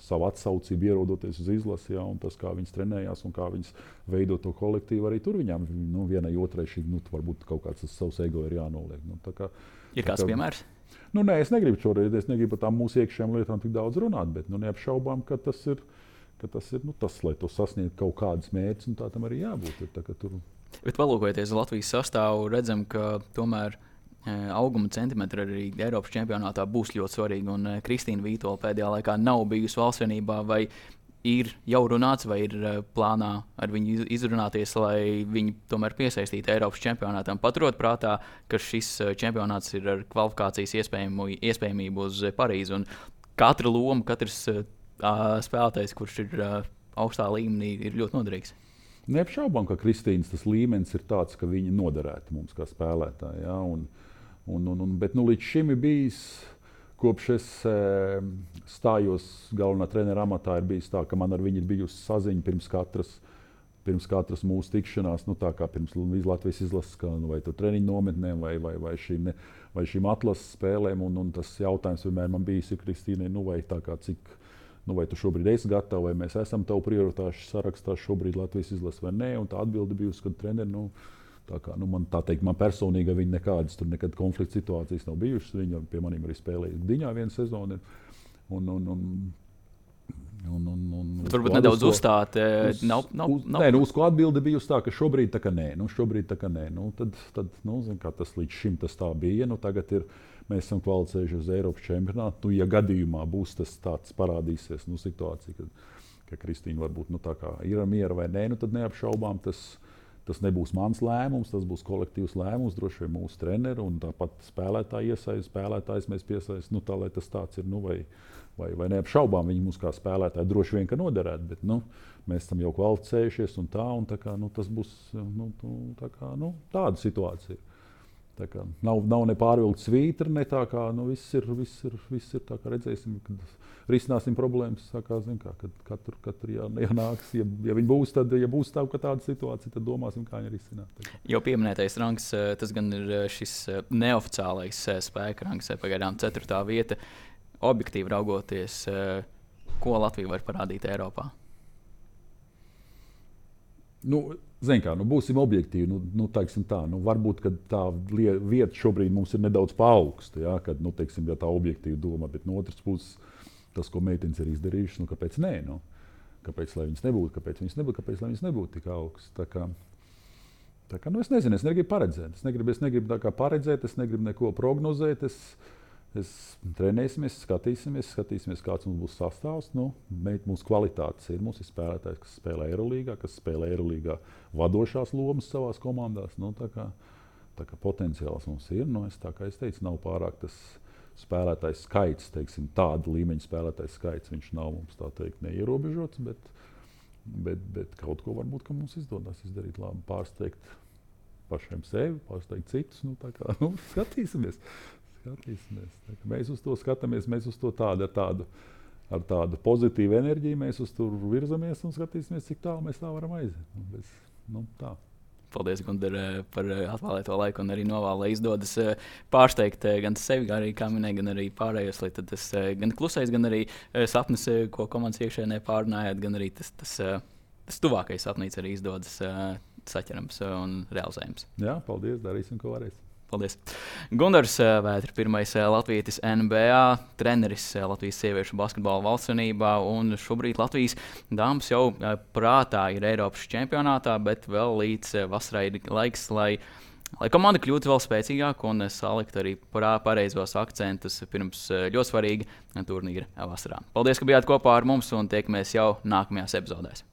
savu atsaucību ierodoties uz izlasi, ja, un tas, kā viņas trenējās un kā viņas veido to kolektīvu, arī tur viņām nu, vienai otrai šī nu, varbūt kaut kāds savs ego ir jānoliek. Nu, kā, ir kāds kā, piemērs? Nu, nē, es negribu šoreiz, es negribu par tām mūsu iekšējām lietām tik daudz runāt, bet nu, neapšaubām, ka tas ir. Ka tas ir nu, tas, lai to sasniegtu kaut kādus mērķus, un tā tam arī jābūt. Ir, tā, tur... Bet, palūkojoties Latvijas sastāvu, redzam, ka tomēr auguma centimetri arī Eiropas čempionātā būs ļoti svarīgi. Un Kristīna Vītola pēdējā laikā nav bijusi valstsvienībā, vai ir jau runāts, vai ir plānā ar viņu izrunāties, lai viņi tomēr piesaistītu Eiropas čempionātam. Paturot prātā, ka šis čempionāts ir ar kvalifikācijas iespējamību uz Parīzi. Katra loma, katrs uh, spēlētājs, kurš ir uh, augstā līmenī, ir ļoti noderīgs. Neapšaubām, ka Kristīnas līmenis ir tāds, ka viņa noderētu mums kā spēlētājai. Ja? Un, Un, un, un, bet nu, līdz šim ir bijis, kopš es e, stājos galvenā trenera amatā, ir bijis tā, ka man ar viņu ir bijusi saziņa pirms katras. Pirms katras mūsu tikšanās, nu, tā kā pirms Latvijas izlases, kā, nu, vai treniņu nometnēm, vai, vai, vai, šīm, ne, vai šīm atlases spēlēm. Un, un tas jautājums vienmēr man bijis, Kristīne, nu, vai tā kā cik, nu, vai tu šobrīd esi gatava, vai mēs esam tavu prioritāšu sarakstā šobrīd Latvijas izlases vai nē. Un tā atbilde bijusi, ka treneris. Nu, Tā kā, nu, man, tā teikt, man personīgi viņa nekādas nekad konflikta situācijas nav bijušas. Viņa pie maniem arī spēlēja Diņā vienu sezonu. Un, un, un, Un, un, un, Varbūt nedaudz uzstāt. Uz, nav, nav, uz, nav. Nē, nu, uz ko atbilde bija tā, ka šobrīd tā kā nē. Nu, šobrīd tā kā nē. Nu, tad, tad, nu, zin, tas līdz šim tas tā bija. Nu, tagad ir, mēs esam kvalificējušies uz Eiropas čempionātu. Nu, ja gadījumā būs tas tāds parādīsies nu, situācija, kad, ka Kristīna varbūt nu, ir miera vai nē, nu, tad neapšaubām tas ir Tas nebūs mans lēmums, tas būs kolektīvs lēmums, droši vien mūsu treneru un tāpat spēlētāju iesaistīt. Spēlētājs mēs piesaistām, nu, tā lai tas tāds ir. Nu, vai, vai, vai neapšaubām viņi mums kā spēlētāji droši vien noderētu, bet nu, mēs esam jau kvalificējušies un tā, un tā kā, nu, tas būs nu, tā kā, nu, tāda situācija. Tā kā, nav, nav ne pārvilkta svītra, ne tā kā nu, viss ir. Viss ir, viss ir tā kā redzēsim, kad risināsim problēmas. Kā, zin, kā, kad katru, katru jā, jānāks, ja, ja viņi būs, tad, ja būs tā, tāda situācija, tad domāsim, kā viņu risināt. Jau pieminētais rangs, eh, tas gan ir eh, šis eh, neoficiālais spēka rangs, pagaidām ceturtā vieta. Objektīvi raugoties, ko Latvija var parādīt Eiropā? Nu, Ziniet, kā nu, būsim objektīvi. Nu, nu, tā, nu, varbūt tā vieta šobrīd mums ir nedaudz paaugsta, ja, kad nu, teiksim, ja tā objektīvi domā, bet no otras puses tas, ko meitenes ir izdarījušas, nu, kāpēc nē? Nu? Kāpēc viņas nebūtu, kāpēc viņas nebūtu, kāpēc viņas nebūtu tik augstas? Tā kā, nu, es nezinu, es negribu paredzēt. Es negribu, es negribu paredzēt, es negribu neko prognozēt. Es, Es trenēsimies, skatīsimies, skatīsimies, kāds mums būs sastāvs. Nu, mūsu kvalitātes ir. Mums ir spēlētājs, kas spēlē Eirolandā, kas spēlē Eirolandā vadošās lomas savā komandās. Nu, tā kā, tā kā potenciāls mums ir. Nu, es, kā es teicu, nav pārāk tas spēlētājs skaits, teiksim, tāda līmeņa spēlētājs skaits. Viņš nav mums tā teikt neierobežots, bet, bet, bet kaut ko varbūt mums izdodas izdarīt labi, pārsteigt pašiem sevi, pārsteigt citus. Nu, kā, nu, skatīsimies skatīsimies. Mēs uz to skatāmies, mēs uz to tādu, ar tādu, ar tādu pozitīvu enerģiju, mēs uz to virzamies un skatīsimies, cik tālu mēs tā varam aiziet. Nu, bez, nu, tā. Paldies, Gunter, eh, par eh, atvēlēto laiku un arī novēlu, lai izdodas eh, pārsteigt gan sevi, gan arī kaminē, gan arī pārējos. Lai tas gan klusais, gan arī sapnis, ko komandas iekšēnē pārnājāt, gan arī tas, tas, tas tuvākais sapnis arī izdodas saķerams un realizējams. Jā, paldies, darīsim, ko varēsim. Paldies. Gunārs eh, Vētra, pirmais eh, Latvijas NBA treneris eh, Latvijas sieviešu basketbola valstsvienībā, un šobrīd Latvijas dāmas jau prātā ir Eiropas čempionātā, bet vēl līdz vasarai ir laiks, lai, lai komanda kļūtu vēl spēcīgāka un salikt arī pareizos akcentus pirms ļoti svarīga turnīra vasarā. Paldies, ka bijāt kopā ar mums un tiekamies jau nākamajās epizodēs.